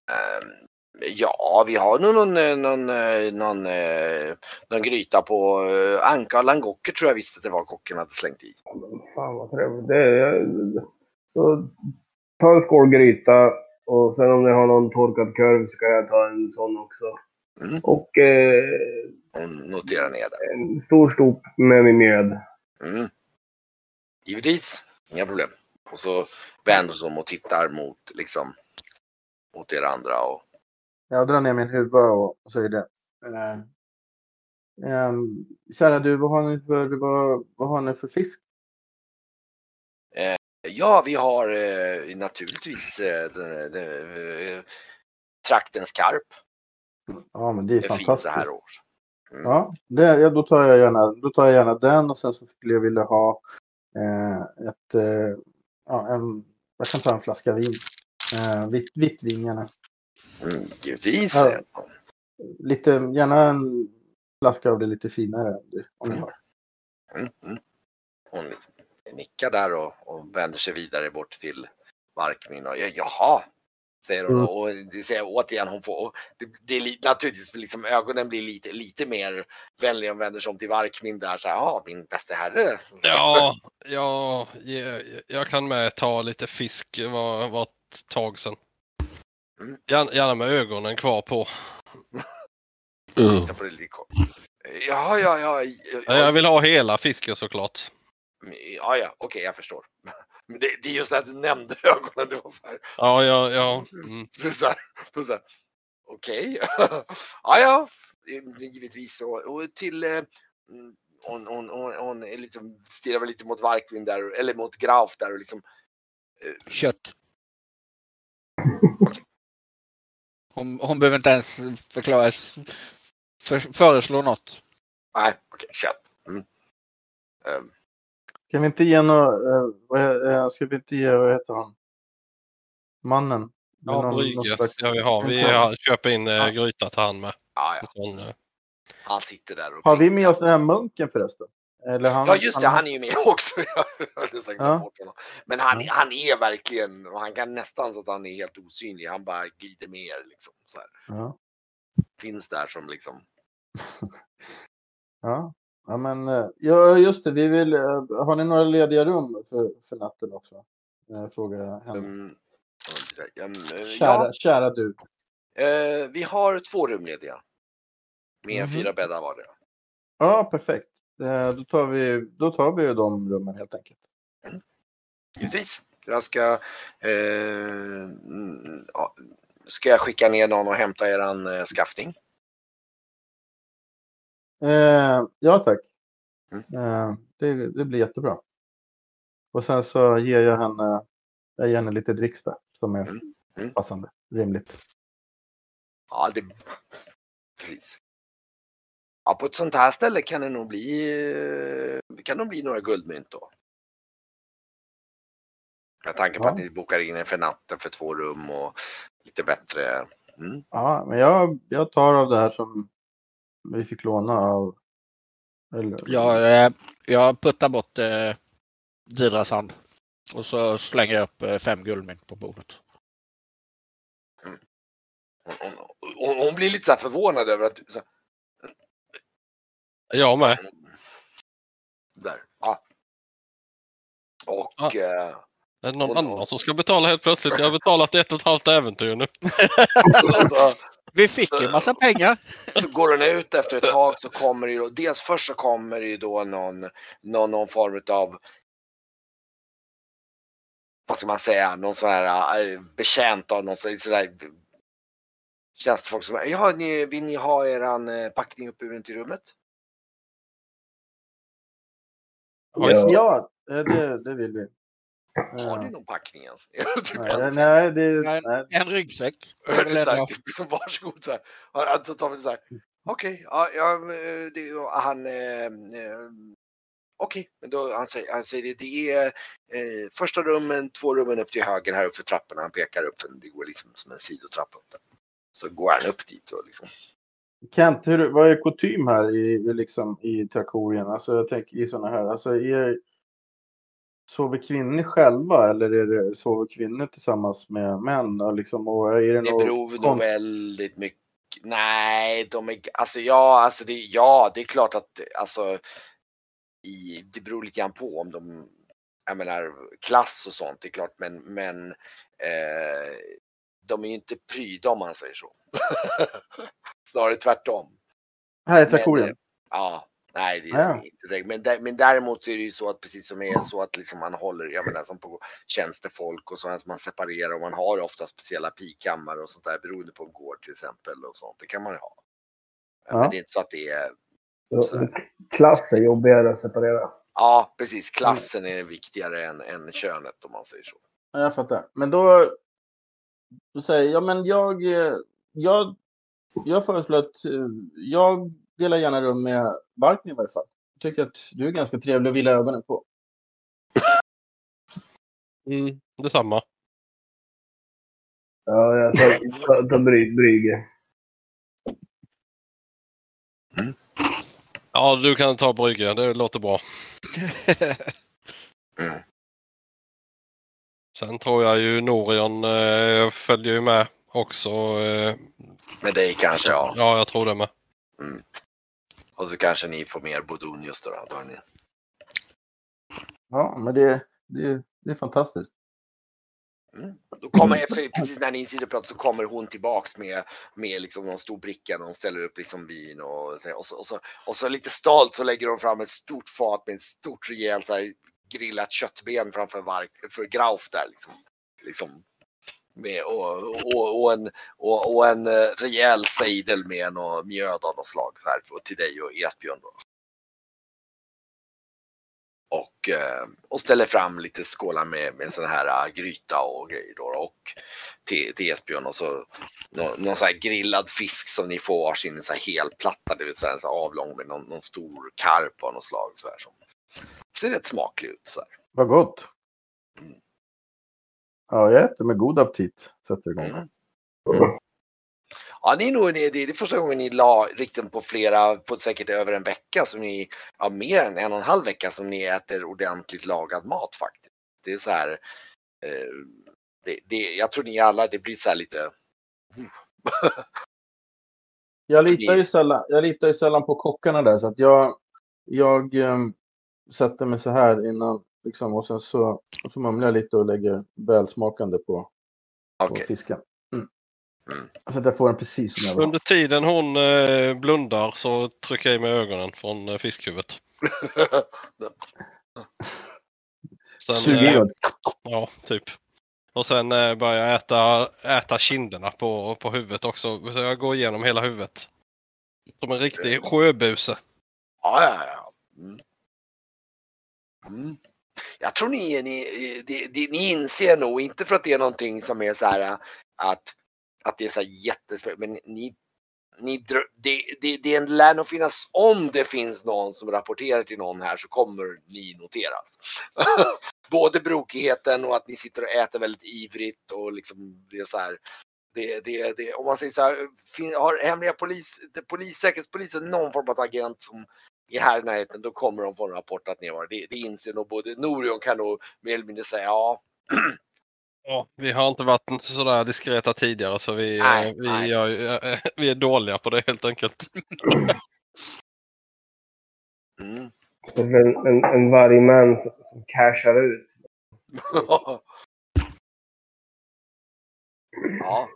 ja, vi har nog någon, eh, någon, eh, någon, eh, någon gryta på anka och langocker tror jag visst att det var kocken hade slängt i. Fan vad trevligt. Det är, så ta en skål gryta och sen om ni har någon torkad korv så kan jag ta en sån också. Mm. Och eh, Hon noterar ner det. en stor stop med min mjöd. Mm. Givetvis, inga problem. Och så vänder sig om och tittar mot, liksom, mot er andra. Och, Jag drar ner min huva och säger det. Eh, eh, kära du, vad har ni för, vad, vad har ni för fisk? ja, vi har eh, naturligtvis eh, den, den, eh, traktens karp. Ja, men det är Det finns så fantastiskt. här års. Mm. Ja, det, ja då, tar jag gärna, då tar jag gärna den och sen så skulle jag vilja ha eh, ett, eh, ja, en, jag kan ta en flaska vin. Eh, vitt, vitt vin gärna. Mm, givetvis. Ja. Lite, gärna en flaska av det lite finare om, ni har. Mm, mm. Hon liksom nickar där och, och vänder sig vidare bort till Varkmin och ja, jaha, säger hon Mm. och det säger återigen hon får, det, det är li, naturligtvis liksom ögonen blir lite, lite mer vänliga och vänder sig om till Varkmin där så här, ja min bästa herre. Ja, ja, jag, jag kan med ta lite fisk. Var, var ett tag sedan. Mm. Gärna, gärna med ögonen kvar på. Titta på det lite kort. Ja, ja, ja. Ja, ja, Jag vill ha hela fisken såklart. ja, ja okej jag förstår. Men det, det är just det att du nämnde ögonen, det var så här. Ja, ja, ja. Mm. Så så här, så så här, Okej. ja, ja. Givetvis så. Och till... eh, mm, Hon, hon, hon, hon är liksom, stirrar väl lite mot Varkvin där, eller mot Grauf där och liksom. Kött. Hon, hon behöver inte ens förklara, för, föreslå något. Nej, okej, kött. Mm. Ehm, Ska vi inte ge något, eh, eh, ska vi inte ge, vad heter han? Mannen? Ja, Någon- slags- ska vi ha. Vi har, köper in Ja. äh, gryta till han med. ja, ja. Sån, eh, Han sitter där och Har vi med oss den här munken förresten? Eller han, Ja just det, han är ju med också. Ja. Men han, Ja. han är verkligen, och han kan nästan så att han är helt osynlig. Han bara glider med er liksom. Så här. Ja. Finns där som liksom. Ja. Ja, men eh, ja, just det. Vi vill, eh, har ni några lediga rum för, för natten också? Eh, Frågar henne. Um, um, Kära, kära du. ja, eh, vi har två rum lediga. Med Mhm. fyra bäddar vardera. Ja, perfekt. Eh, Då tar vi, då tar vi ju de rummen helt enkelt. Givetvis. Jag ska, mm, ja, ska jag skicka ner någon och hämta eran skaffning? Eh, ja, tack. Mm. Eh, det, det blir jättebra. Och sen så ger jag henne, jag ger henne lite dricks där som är Mm. Mm. passande, rimligt. Ja, det... Precis. Ja, på ett sånt här ställe kan det nog bli, kan det bli några guldmynt då. Med tanke på Ja. att ni bokar in er för natten för två rum och lite bättre. Mm. Ja, men jag, jag tar av det här som vi fick låna av... Eller, Jag, eh, jag puttar bort eh, Didras hand. Och så slänger jag upp eh, fem guldmynt på bordet. Hon, hon, hon, hon blir lite så här förvånad över att du... Så Jag med. där. Ja. Och... Ja. Eh, Är det någon Och- annan som ska betala helt plötsligt? Jag har betalat ett och ett halvt äventyr nu. så, så, Vi fick ju massa pengar. så går hon ut efter ett tag så kommer det ju då, dels först så kommer det ju då någon, någon, någon form av vad ska man säga, någon sån här äh, betjänt av någon sån där tjänstefolk som, ja, ni, vill ni ha eran eh, packning uppburen till rummet? Ja. Ja, eh, det, det vill vi. Har ni Eh, någon packning ens? Typ nej, ens. nej, det, Nej. nej. En ryggsäck. Här, Varsågod så här. Alltså tar vi så här. Okej, ja, ja, eh, det, han. Eh, eh, Okej, men då han säger, han säger det, det är eh, första rummen, två rummen upp till höger här upp för trapporna. Han pekar upp, för det går liksom som en sidotrappa upp där. Så går han upp dit och liksom. Kent, hur, vad är kutym här i, i, liksom, i Trakorien? Alltså jag tänker i sådana här, alltså är, sover kvinnor själva eller är det, sover kvinnor tillsammans med män? Och liksom, och är det, Det beror nog väldigt mycket. Nej, de är, alltså ja, alltså det, ja, det är klart att alltså, i, det beror lite grann på om de, jag menar klass och sånt, det är klart, men, men eh, de är ju inte pryda om man säger så. Snarare tvärtom. Här Men, Trakorien? eh, Ja, nej det är Ja. de inte det. Men, där, men däremot så är det ju så att precis som det är så att liksom man håller, jag menar som på tjänstefolk och så att man separerar och man har ofta speciella pikammare och sånt där beroende på en gård till exempel och sånt. Det kan man ju ha. Ja. Men det är inte så att det är, klass är jobbigare att separera. ja precis, klassen är viktigare än, än könet om man säger så. Ja, jag fattar. Men då, då säger jag, men jag, eh, jag, jag föreslår att eh, jag delar gärna rum med Barken i varje fall. Jag tycker att du är ganska trevlig att vila ögonen på. Mm, detsamma. Ja, jag tar, tar, tar Bry- Brygge. Ja, du kan ta brygga. Det låter bra. Mm. Sen tror jag ju Norion eh, följer ju med också. Eh, Med dig kanske ja. ja, jag tror det med. Och så kanske ni får mer Bodonius då. då, har ni. Ja, men det, det, det är fantastiskt. Mm. Då kommer, för precis när ni sitter och pratar så kommer hon tillbaks med, med liksom någon stor bricka och hon ställer upp liksom vin och, och, så, och, så, och så lite stolt så lägger hon fram ett stort fat med ett stort rejält så här, grillat köttben framför var, för Grauf där liksom. liksom med, och, och, och, en, och, och en eh, rejäl sejdel med något mjöd av något slag så här, till dig och Esbjörn då. Och, eh, och ställer fram lite skålar med, med sån här äh, gryta och grejer då. Och till, till Esbjörn och så någon, någon sån här grillad fisk som ni får varsin så här helplatta, det vill säga en så avlång med någon, någon stor karp av något slag så här som ser rätt smaklig ut så här. Vad gott. Mm. Ja, jag äter med god aptit. Sätter igång. Mm. Ja, ni är nog, det det är första gången ni la riktigt på flera, på säkert över en vecka, som ni, ja mer än en och en halv vecka som ni äter ordentligt lagad mat faktiskt. Det är så här, eh, det, det, jag tror ni alla, det blir så här lite, Jag litar, ju sällan, jag litar ju sällan på kockarna där så att jag, jag ehm, sätter mig så här innan liksom, och sen så, och så mumlar jag lite och lägger välsmakande på, på okej. fisken. Mm. Mm. Så att jag får den precis som jag vill. Under tiden hon eh, blundar så trycker jag i mig ögonen från eh, fiskhuvudet. Sen, Suger eh. Ja, typ. Och sen eh, börjar jag äta, äta kinderna på, på huvudet också. Så jag går igenom hela huvudet. Som en riktig sjöbuse. Ja, ja, ja. Mm. Mm. Jag tror ni, ni, ni, ni, inser nog, inte för att det är någonting som är så här äh, att, att det är så här jättespännande, men ni, ni det, det, det lär nog finnas, om det finns någon som rapporterar till någon här så kommer ni noteras. Både brokigheten och att ni sitter och äter väldigt ivrigt och liksom det är så här. Det, det, det, om man säger så här, har hemliga polis, polis, säkerhetspolisen någon form av agent som är här i närheten, då kommer de få en rapport att ni har det. Det inser nog både Norion kan nog mer eller mindre säga ja. Ja, vi har inte varit sådär diskreta tidigare så vi, Nej, eh, vi, nej. gör ju- eh, vi är dåliga på det helt enkelt. Mm. Som en, en, en vargman som, som cashar ut. ja.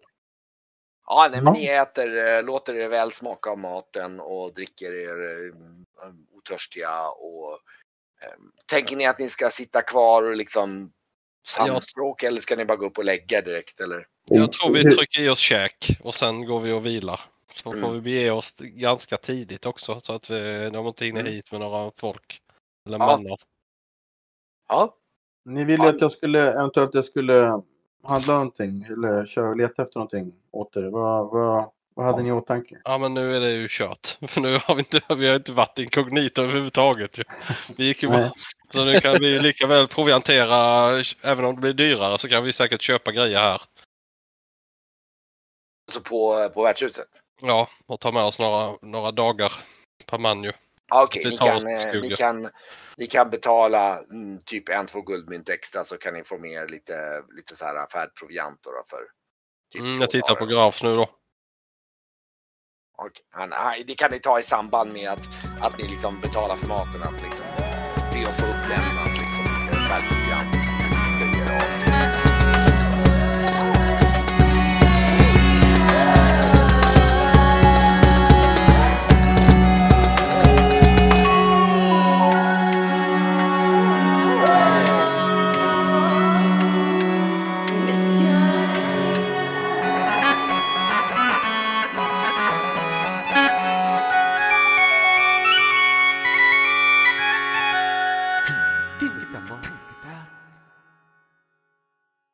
Ja, nej, men ni äter, eh, låter er väl smaka av maten och dricker er eh, otörstiga och eh, tänker ni att ni ska sitta kvar och liksom samspråka eller ska ni bara gå upp och lägga direkt eller? Jag tror vi Hur- trycker i oss käk och sen går vi och vilar. Så får Mm. vi bege oss ganska tidigt också så att vi, de inte hinner Mm. hit med några folk. Eller Ja. mannar. Ja, Ni ville Ja. att jag skulle eventuellt jag skulle handla någonting eller köra leta efter någonting åt er. Vad, vad, vad hade ni i åtanke? Ja men nu är det ju kört. För nu har vi inte, vi har inte varit inkognito överhuvudtaget. ju. Vi gick ju bara. Så nu kan vi lika väl proviantera, även om det blir dyrare så kan vi säkert köpa grejer här. så på, på värdshuset. Ja, och ta med oss några, några dagar per man ju. Okej, Vi ni, kan, eh, ni, kan, ni kan betala mm, typ en, två guldmynt extra så kan ni få med er lite, lite så här färdproviant då, då för typ Mm, jag tittar dagar på Grafs nu då. Han, det kan ni ta i samband med att, att ni liksom betalar för maten. Att liksom, det att få upp